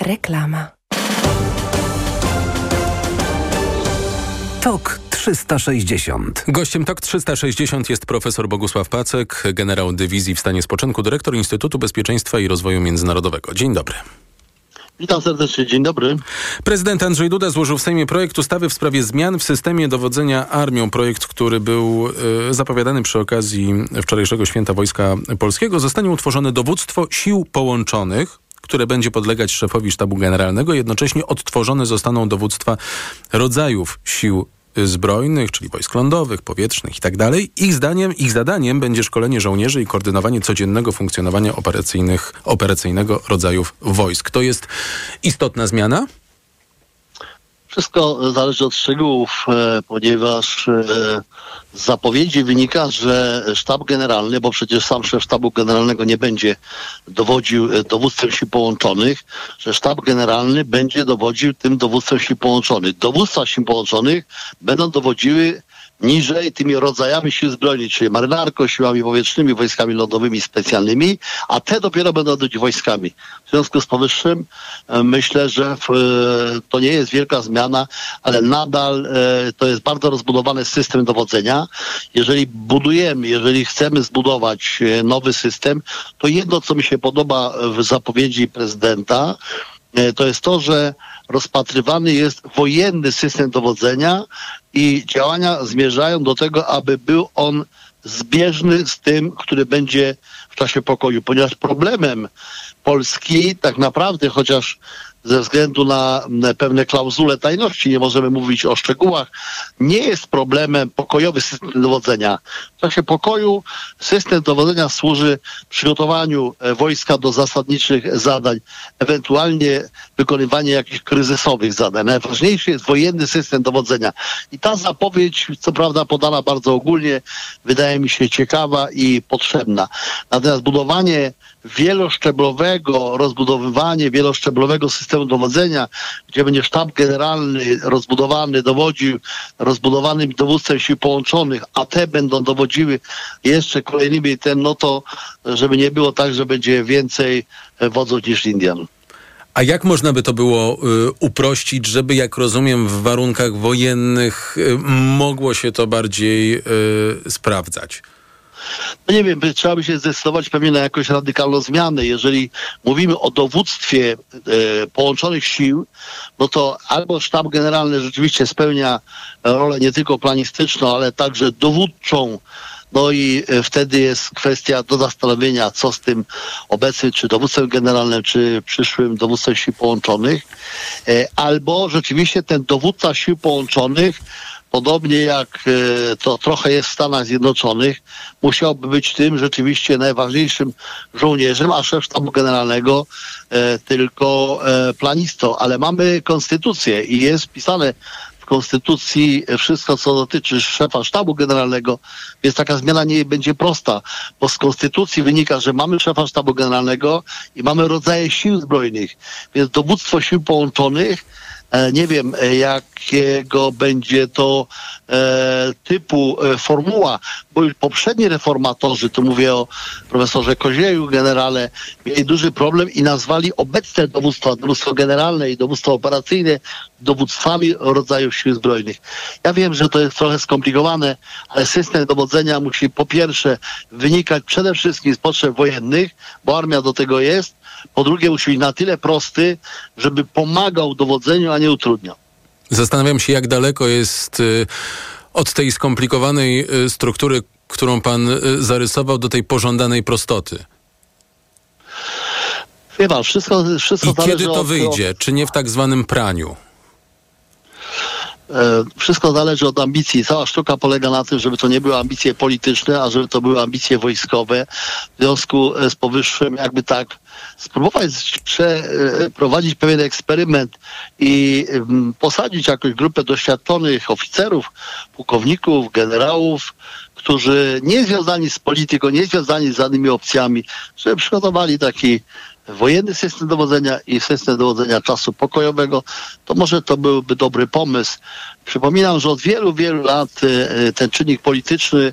Reklama. TOK 360. Gościem TOK 360 jest profesor Bogusław Pacek, generał dywizji w stanie spoczynku, dyrektor Instytutu Bezpieczeństwa i Rozwoju Międzynarodowego. Dzień dobry. Witam serdecznie, dzień dobry. Prezydent Andrzej Duda złożył w Sejmie projekt ustawy w sprawie zmian w systemie dowodzenia armią. Projekt, który był y, zapowiadany przy okazji wczorajszego Święta Wojska Polskiego. Zostanie utworzone dowództwo sił połączonych, które będzie podlegać szefowi sztabu generalnego. Jednocześnie odtworzone zostaną dowództwa rodzajów sił zbrojnych, czyli wojsk lądowych, powietrznych i tak. Ich zdaniem, ich zadaniem będzie szkolenie żołnierzy i koordynowanie codziennego funkcjonowania operacyjnych, operacyjnego rodzajów wojsk. To jest istotna zmiana? Wszystko zależy od szczegółów, e, ponieważ e, z zapowiedzi wynika, że sztab generalny, bo przecież sam szef sztabu generalnego nie będzie dowodził e, dowództwem sił połączonych, że sztab generalny będzie dowodził tym dowództwem sił połączonych. Dowództwa sił połączonych będą dowodziły niżej tymi rodzajami sił zbrojnych, czyli marynarką, siłami powietrznymi, wojskami lądowymi specjalnymi, a te dopiero będą być wojskami. W związku z powyższym e, myślę, że w, e, to nie jest wielka zmiana, ale nadal e, to jest bardzo rozbudowany system dowodzenia. Jeżeli budujemy, jeżeli chcemy zbudować nowy system, to jedno, co mi się podoba w zapowiedzi prezydenta, to jest to, że rozpatrywany jest wojenny system dowodzenia i działania zmierzają do tego, aby był on zbieżny z tym, który będzie w czasie pokoju, ponieważ problemem Polski tak naprawdę, chociaż ze względu na pewne klauzule tajności, nie możemy mówić o szczegółach, nie jest problemem pokojowy system dowodzenia. W czasie pokoju system dowodzenia służy przygotowaniu e, wojska do zasadniczych zadań, ewentualnie wykonywanie jakichś kryzysowych zadań. Najważniejszy jest wojenny system dowodzenia. I ta zapowiedź, co prawda podana bardzo ogólnie, wydaje mi się ciekawa i potrzebna. Natomiast budowanie wieloszczeblowego, rozbudowywanie wieloszczeblowego systemu dowodzenia, gdzie będzie sztab generalny rozbudowany, dowodził rozbudowanym dowództwem sił połączonych, a te będą dowodziły jeszcze kolejnymi ten, no to żeby nie było tak, że będzie więcej wodzów niż Indian. A jak można by to było y, uprościć, żeby, jak rozumiem, w warunkach wojennych y, mogło się to bardziej y, sprawdzać? No nie wiem, trzeba by się zdecydować pewnie na jakąś radykalną zmianę. Jeżeli mówimy o dowództwie e, połączonych sił, no to albo sztab generalny rzeczywiście spełnia rolę nie tylko planistyczną, ale także dowódczą, no i e, wtedy jest kwestia do zastanowienia, co z tym obecnym, czy dowódcem generalnym, czy przyszłym dowódcem sił połączonych. E, albo rzeczywiście ten dowódca sił połączonych podobnie jak e, to trochę jest w Stanach Zjednoczonych, musiałby być tym rzeczywiście najważniejszym żołnierzem, a szef sztabu generalnego e, tylko e, planistą. Ale mamy konstytucję i jest wpisane w konstytucji wszystko, co dotyczy szefa sztabu generalnego, więc taka zmiana nie będzie prosta, bo z konstytucji wynika, że mamy szefa sztabu generalnego i mamy rodzaje sił zbrojnych, więc dowództwo sił połączonych nie wiem, e, jakiego będzie to e, typu e, formuła, bo już poprzedni reformatorzy, tu mówię o profesorze Kozieju, generale, mieli duży problem i nazwali obecne dowództwa, dowództwo generalne i dowództwo operacyjne dowództwami rodzajów sił zbrojnych. Ja wiem, że to jest trochę skomplikowane, ale system dowodzenia musi po pierwsze wynikać przede wszystkim z potrzeb wojennych, bo armia do tego jest, po drugie musi być na tyle prosty, żeby pomagał dowodzeniu, a nie utrudniał. Zastanawiam się, jak daleko jest y, od tej skomplikowanej y, struktury, którą pan y, zarysował, do tej pożądanej prostoty. Wie pan, wszystko, wszystko I kiedy to wyjdzie? Czy nie w tak zwanym praniu? E, wszystko zależy od ambicji. Cała sztuka polega na tym, żeby to nie były ambicje polityczne, a żeby to były ambicje wojskowe. W związku z powyższym, jakby tak spróbować przeprowadzić pewien eksperyment i mm, posadzić jakąś grupę doświadczonych oficerów, pułkowników, generałów, którzy nie związani z polityką, nie związani z żadnymi opcjami, żeby przygotowali taki wojenny system dowodzenia i system dowodzenia czasu pokojowego, to może to byłby dobry pomysł. Przypominam, że od wielu, wielu lat e, ten czynnik polityczny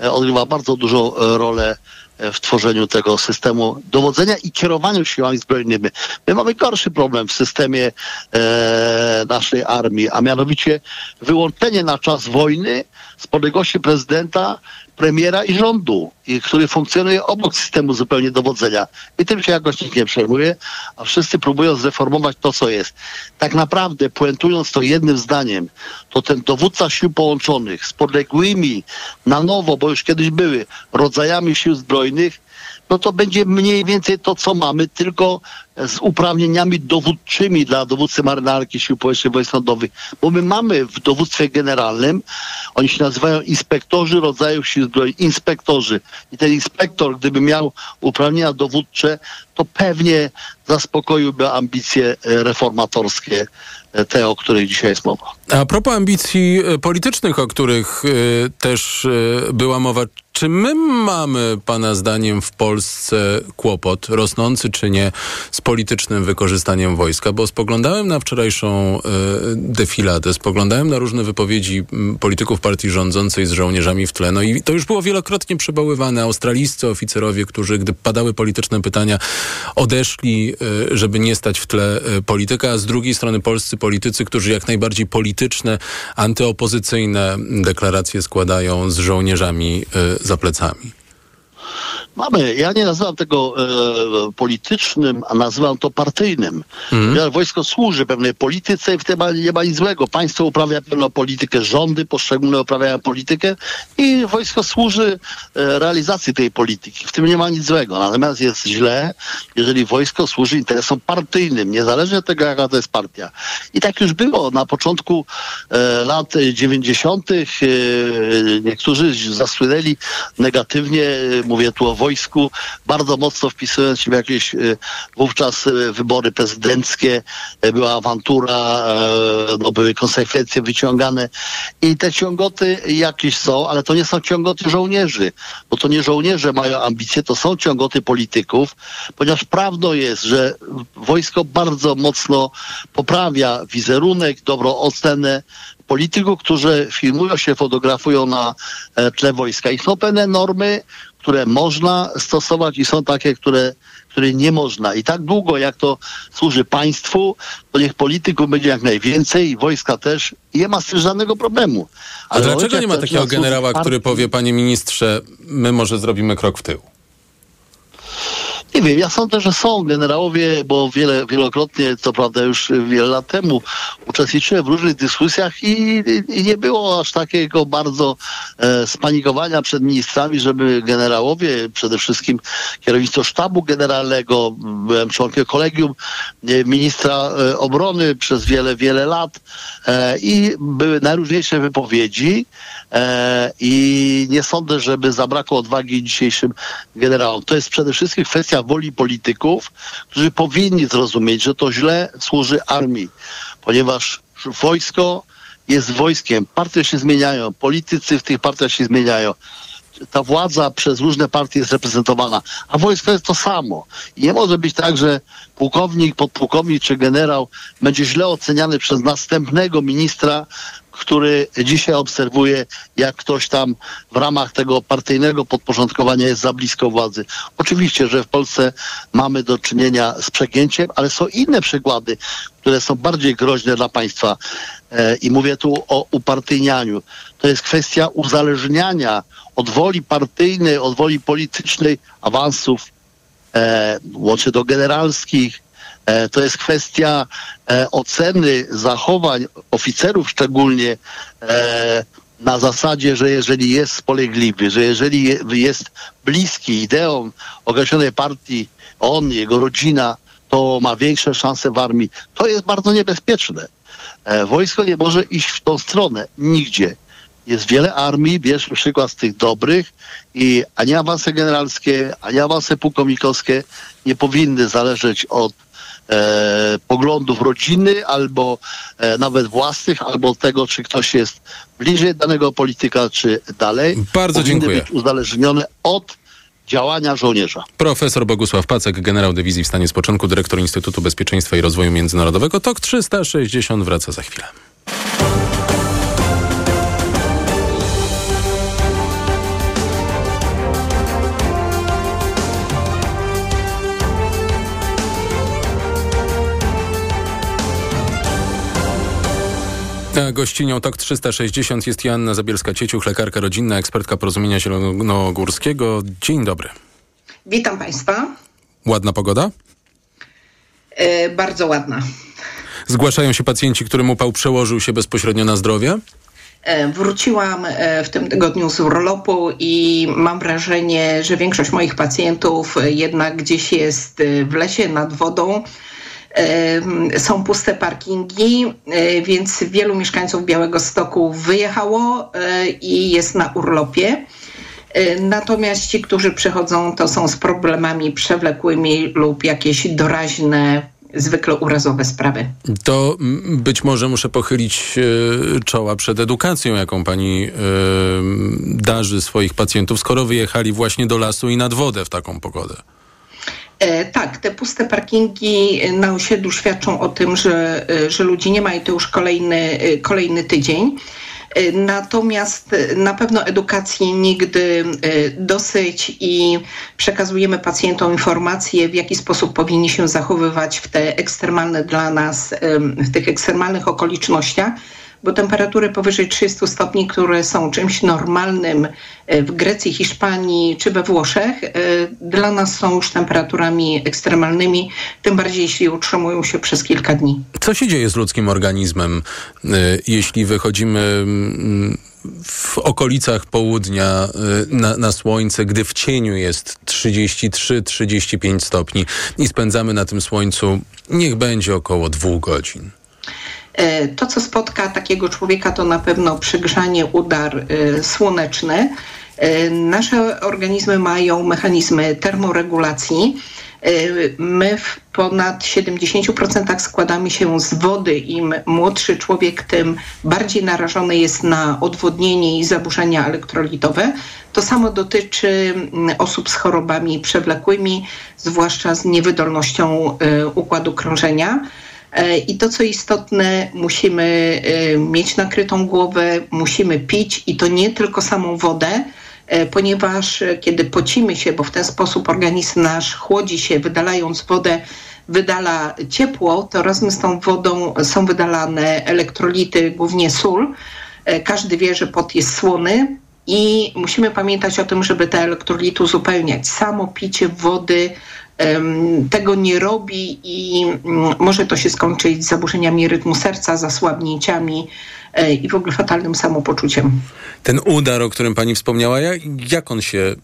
e, odgrywa bardzo dużą e, rolę w tworzeniu tego systemu dowodzenia i kierowaniu siłami zbrojnymi. My mamy gorszy problem w systemie e, naszej armii, a mianowicie wyłączenie na czas wojny z podległości prezydenta premiera i rządu, i który funkcjonuje obok systemu zupełnie dowodzenia. I tym się jakoś nikt nie przejmuje, a wszyscy próbują zreformować to, co jest. Tak naprawdę, puentując to jednym zdaniem, to ten dowódca sił połączonych z podległymi na nowo, bo już kiedyś były, rodzajami sił zbrojnych, no to będzie mniej więcej to, co mamy, tylko z uprawnieniami dowódczymi dla dowódcy marynarki Sił Powietrznych Wojsk Lądowych. Bo my mamy w dowództwie generalnym, oni się nazywają inspektorzy rodzajów sił zbrojnych, inspektorzy. I ten inspektor, gdyby miał uprawnienia dowódcze, to pewnie zaspokoiłby ambicje e, reformatorskie e, te, o których dzisiaj jest mowa. A propos ambicji e, politycznych, o których też była mowa, czy my mamy, Pana zdaniem, w Polsce kłopot, rosnący czy nie, z politycznym wykorzystaniem wojska? Bo spoglądałem na wczorajszą defiladę, spoglądałem na różne wypowiedzi polityków partii rządzącej z żołnierzami w tle. No i to już było wielokrotnie przywoływane. Australijscy oficerowie, którzy, gdy padały polityczne pytania, odeszli, żeby nie stać w tle polityka, a z drugiej strony polscy politycy, którzy jak najbardziej antyopozycyjne deklaracje składają z żołnierzami y, za plecami. Mamy, ja nie nazywam tego e, politycznym, a nazywam to partyjnym. Mm. Wojsko służy pewnej polityce i w tym nie ma nic złego. Państwo uprawia pewną politykę, rządy poszczególne uprawiają politykę i wojsko służy e, realizacji tej polityki. W tym nie ma nic złego. Natomiast jest źle, jeżeli wojsko służy interesom partyjnym, niezależnie od tego, jaka to jest partia. I tak już było na początku e, lat 90. E, niektórzy zasłynęli negatywnie, mówię tu o wojsku, bardzo mocno wpisując się w jakieś e, wówczas e, wybory prezydenckie, e, była awantura, no, były konsekwencje wyciągane. I te ciągoty jakieś są, ale to nie są ciągoty żołnierzy, bo to nie żołnierze mają ambicje, to są ciągoty polityków, ponieważ prawdą jest, że wojsko bardzo mocno poprawia wizerunek, dobrą ocenę polityków, którzy filmują się, fotografują na tle wojska. I są pewne normy, które można stosować i są takie, które, które nie można. I tak długo, jak to służy państwu, to niech polityków będzie jak najwięcej i wojska też. I nie ma z tym żadnego problemu. Ale A dlaczego nie ma takiego generała, który powie, panie ministrze, my może zrobimy krok w tył? Nie wiem, ja sądzę, że są generałowie, bo wiele, wielokrotnie, co prawda już wiele lat temu, uczestniczyłem w różnych dyskusjach i, i nie było aż takiego bardzo e, spanikowania przed ministrami, żeby generałowie, przede wszystkim kierownictwo sztabu generalnego, byłem członkiem kolegium e, ministra e, obrony przez wiele, wiele lat e, i były najróżniejsze wypowiedzi e, i nie sądzę, żeby zabrakło odwagi dzisiejszym generałom. To jest przede wszystkim kwestia woli polityków, którzy powinni zrozumieć, że to źle służy armii, ponieważ wojsko jest wojskiem, partie się zmieniają, politycy w tych partiach się zmieniają. Ta władza przez różne partie jest reprezentowana, a wojsko jest to samo. I nie może być tak, że pułkownik, podpułkownik czy generał będzie źle oceniany przez następnego ministra, który dzisiaj obserwuje, jak ktoś tam w ramach tego partyjnego podporządkowania jest za blisko władzy. Oczywiście, że w Polsce mamy do czynienia z przegięciem, ale są inne przykłady, które są bardziej groźne dla państwa. E, I mówię tu o upartyjnianiu. To jest kwestia uzależniania od woli partyjnej, od woli politycznej awansów, e, łącznie do generalskich, to jest kwestia e, oceny zachowań oficerów szczególnie e, na zasadzie, że jeżeli jest spolegliwy, że jeżeli jest bliski ideom określonej partii, on, jego rodzina, to ma większe szanse w armii. To jest bardzo niebezpieczne. Wojsko nie może iść w tą stronę nigdzie. Jest wiele armii, bierzmy przykład z tych dobrych i ani awanse generalskie, ani awanse pułkownikowskie nie powinny zależeć od e, poglądów rodziny, albo e, nawet własnych, albo tego, czy ktoś jest bliżej danego polityka, czy dalej. Bardzo Powinny dziękuję. być uzależnione od działania żołnierza. Profesor Bogusław Pacek, generał dywizji w stanie spoczynku, dyrektor Instytutu Bezpieczeństwa i Rozwoju Międzynarodowego. TOK 360 wraca za chwilę. Gościnią TOK 360 jest Joanna Zabielska-Cieciuch, lekarka rodzinna, ekspertka Porozumienia Zielonogórskiego. Dzień dobry. Witam Państwa. Ładna pogoda? E, bardzo ładna. Zgłaszają się pacjenci, którym upał przełożył się bezpośrednio na zdrowie? E, wróciłam e, w tym tygodniu z urlopu i mam wrażenie, że większość moich pacjentów jednak gdzieś jest w lesie nad wodą są puste parkingi, e, więc wielu mieszkańców Białego Stoku wyjechało e, i jest na urlopie. E, natomiast ci, którzy przychodzą, to są z problemami przewlekłymi lub jakieś doraźne zwykle urazowe sprawy. To być może muszę pochylić czoła przed edukacją, jaką pani darzy swoich pacjentów, skoro wyjechali właśnie do lasu i nad wodę w taką pogodę. E, tak, te puste parkingi na osiedlu świadczą o tym, że, e, że ludzi nie ma i to już kolejny, e, kolejny tydzień. Natomiast na pewno edukacji nigdy dosyć i przekazujemy pacjentom informacje, w jaki sposób powinni się zachowywać w te ekstremalne dla nas, w tych ekstremalnych okolicznościach bo temperatury powyżej 30 stopni, które są czymś normalnym e, w Grecji, Hiszpanii czy we Włoszech, e, dla nas są już temperaturami ekstremalnymi, tym bardziej jeśli utrzymują się przez kilka dni. Co się dzieje z ludzkim organizmem, e, jeśli wychodzimy mm, w okolicach południa na, na, słońce, gdy w cieniu jest 33-35 stopni i spędzamy na tym słońcu, niech będzie około dwóch godzin. E, to, co spotka takiego człowieka, to na pewno przygrzanie, udar e, słoneczny. E, nasze organizmy mają mechanizmy termoregulacji. My w ponad 70% składamy się z wody. Im młodszy człowiek, tym bardziej narażony jest na odwodnienie i zaburzenia elektrolitowe. To samo dotyczy mm, osób z chorobami przewlekłymi, zwłaszcza z niewydolnością układu krążenia. E, I to, co istotne, musimy e, mieć nakrytą głowę, musimy pić i to nie tylko samą wodę, e, ponieważ kiedy pocimy się, bo w ten sposób organizm nasz chłodzi się, wydalając wodę, wydala ciepło, to razem z tą wodą są wydalane elektrolity, głównie sól. Każdy wie, że pot jest słony i musimy pamiętać o tym, żeby te elektrolity uzupełniać. Samo picie wody tego nie robi i mm, może to się skończyć z zaburzeniami rytmu serca, zasłabnięciami e, i w ogóle fatalnym samopoczuciem. Ten udar, o którym pani wspomniała, jak, on się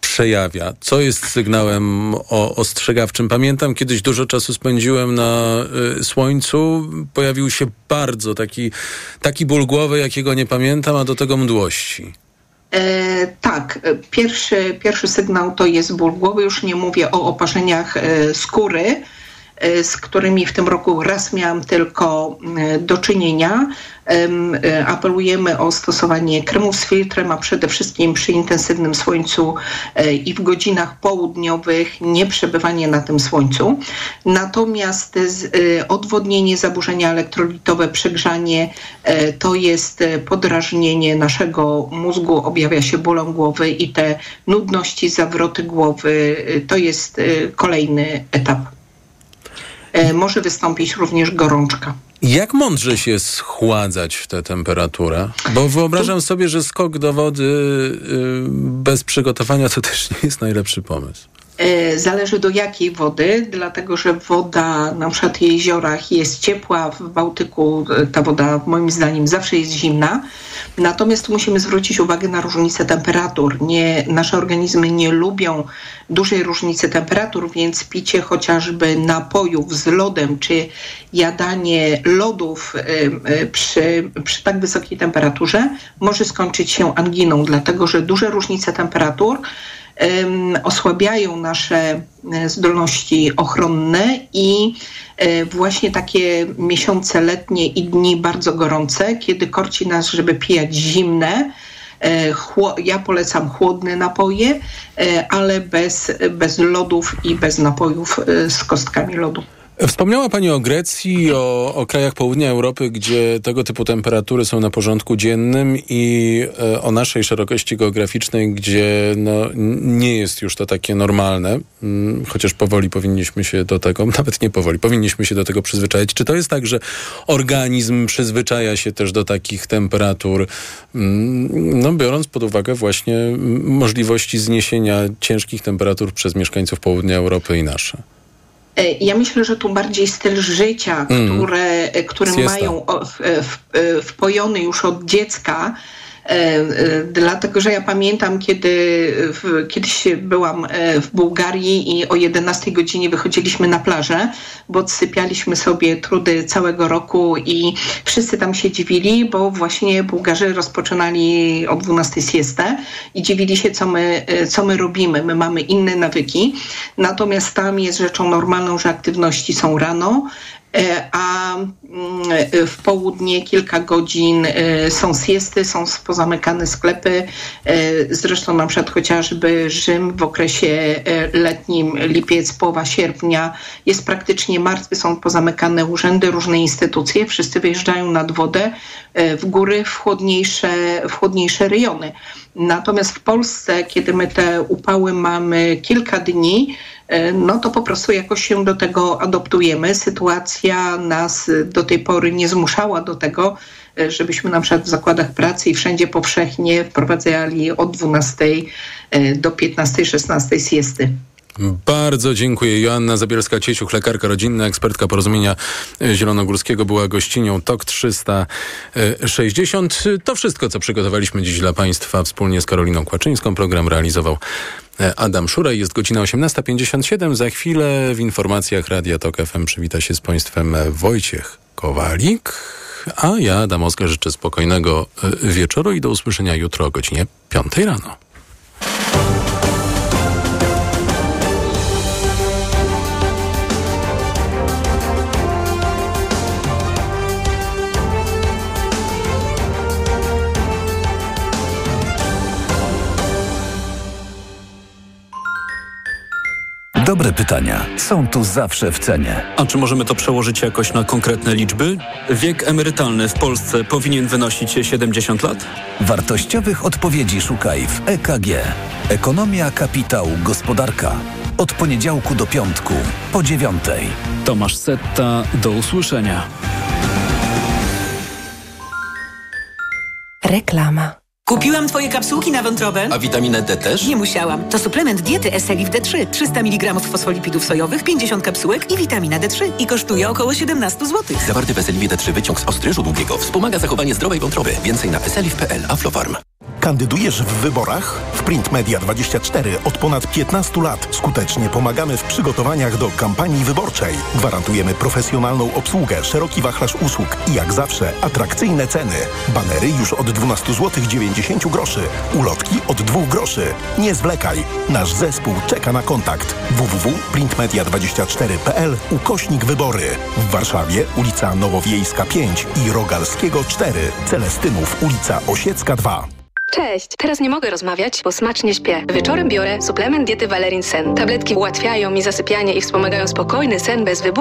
przejawia? Co jest sygnałem o, ostrzegawczym? Pamiętam, kiedyś dużo czasu spędziłem na y, słońcu. Pojawił się bardzo taki, taki ból głowy, jakiego nie pamiętam, a do tego mdłości. E, tak, pierwszy, pierwszy sygnał to jest ból głowy. Już nie mówię o oparzeniach e, skóry, e, z którymi w tym roku raz miałam tylko e, do czynienia. E, apelujemy o stosowanie kremów z filtrem, a przede wszystkim przy intensywnym słońcu i w godzinach południowych nie przebywanie na tym słońcu. Natomiast odwodnienie, zaburzenia elektrolitowe, przegrzanie to jest podrażnienie naszego mózgu, objawia się bólą głowy i te nudności, zawroty głowy to jest kolejny etap. Może wystąpić również gorączka. Jak mądrze się schładzać w tę temperaturę? Bo wyobrażam sobie, że skok do wody y, bez przygotowania to też nie jest najlepszy pomysł. E, zależy do jakiej wody, dlatego że woda na przykład w jeziorach jest ciepła, w Bałtyku e, ta woda moim zdaniem zawsze jest zimna. Natomiast musimy zwrócić uwagę na różnicę temperatur. Nie, nasze organizmy nie lubią dużej różnicy temperatur, więc picie chociażby napojów z lodem czy jadanie lodów e, przy, przy tak wysokiej temperaturze może skończyć się anginą, dlatego że duże różnice temperatur osłabiają nasze e, zdolności ochronne i e, właśnie takie miesiące letnie i dni bardzo gorące, kiedy korci nas, żeby pijać zimne, e, ja polecam chłodne napoje, ale bez, bez lodów i bez napojów z kostkami lodu. Wspomniała Pani o Grecji, o, o, krajach południa Europy, gdzie tego typu temperatury są na porządku dziennym i e, o naszej szerokości geograficznej, gdzie no, nie jest już to takie normalne, mm, chociaż powoli powinniśmy się do tego, nawet nie powoli, powinniśmy się do tego przyzwyczaić. Czy to jest tak, że organizm przyzwyczaja się też do takich temperatur, mm, no, biorąc pod uwagę właśnie możliwości zniesienia ciężkich temperatur przez mieszkańców południa Europy i nasze? E, ja myślę, że tu bardziej styl życia, mm. które, który mają wpojony już od dziecka, Dlatego, że ja pamiętam, kiedy kiedyś byłam w Bułgarii i o 11 godzinie wychodziliśmy na plażę, bo odsypialiśmy sobie trudy całego roku i wszyscy tam się dziwili, bo właśnie Bułgarzy rozpoczynali o 12 siestę i dziwili się, co my, co my robimy. My mamy inne nawyki, natomiast tam jest rzeczą normalną, że aktywności są rano, E, a mm, w południe kilka godzin e, są siesty, są pozamykane sklepy. E, zresztą na przykład chociażby Rzym w okresie letnim, lipiec, połowa sierpnia jest praktycznie martwy, są pozamykane urzędy, różne instytucje, wszyscy wyjeżdżają nad wodę w góry, w chłodniejsze, w chłodniejsze rejony. Natomiast w Polsce, kiedy my te upały mamy kilka dni, E, no to po prostu jakoś się do tego adoptujemy. Sytuacja nas do tej pory nie zmuszała do tego, e, żebyśmy na przykład w zakładach pracy i wszędzie powszechnie wprowadzali od 12 e, do 15-16 siesty. Bardzo dziękuję. Joanna Zabielska-Cieciuch, lekarka rodzinna, ekspertka porozumienia zielonogórskiego, była gościnią TOK 360. To wszystko, co przygotowaliśmy dziś dla Państwa wspólnie z Karoliną Kłaczyńską. Program realizował Adam Szuraj. Jest godzina 18.57. Za chwilę w informacjach Radia TOK FM przywita się z Państwem Wojciech Kowalik. A ja, Adam Oskar, życzę spokojnego e, wieczoru i do usłyszenia jutro o godzinie 5 rano. Dobre pytania. Są tu zawsze w cenie. A czy możemy to przełożyć jakoś na konkretne liczby? Wiek emerytalny w Polsce powinien wynosić 70 lat? Wartościowych odpowiedzi szukaj w EKG. Ekonomia, kapitał, gospodarka. Od poniedziałku do piątku, po dziewiątej. Tomasz Setta, do usłyszenia. Reklama. Kupiłam twoje kapsułki na wątrobę. A witaminę D też? Nie musiałam. To suplement diety Eselif D3. 300 mg fosfolipidów sojowych, 50 kapsułek i witamina D3. I kosztuje około 17 zł. Zawarty w Eselifie D3 wyciąg z ostryżu długiego wspomaga zachowanie zdrowej wątroby. Więcej na eselif.pl. Aflofarm. Kandydujesz w wyborach? W Print Media 24 od ponad 15 lat skutecznie pomagamy w przygotowaniach do kampanii wyborczej. Gwarantujemy profesjonalną obsługę, szeroki wachlarz usług i jak zawsze atrakcyjne ceny. Banery już od 12 zł 90 groszy, ulotki od 2 groszy. Nie zwlekaj. Nasz zespół czeka na kontakt. www.printmedia24.pl ukośnik wybory. W Warszawie ulica Nowowiejska 5 i Rogalskiego 4. Celestynów ulica Osiecka 2. Cześć! Teraz nie mogę rozmawiać, bo smacznie śpię. Wieczorem biorę suplement diety Valerin Sen. Tabletki ułatwiają mi zasypianie i wspomagają spokojny sen bez wybudzeń.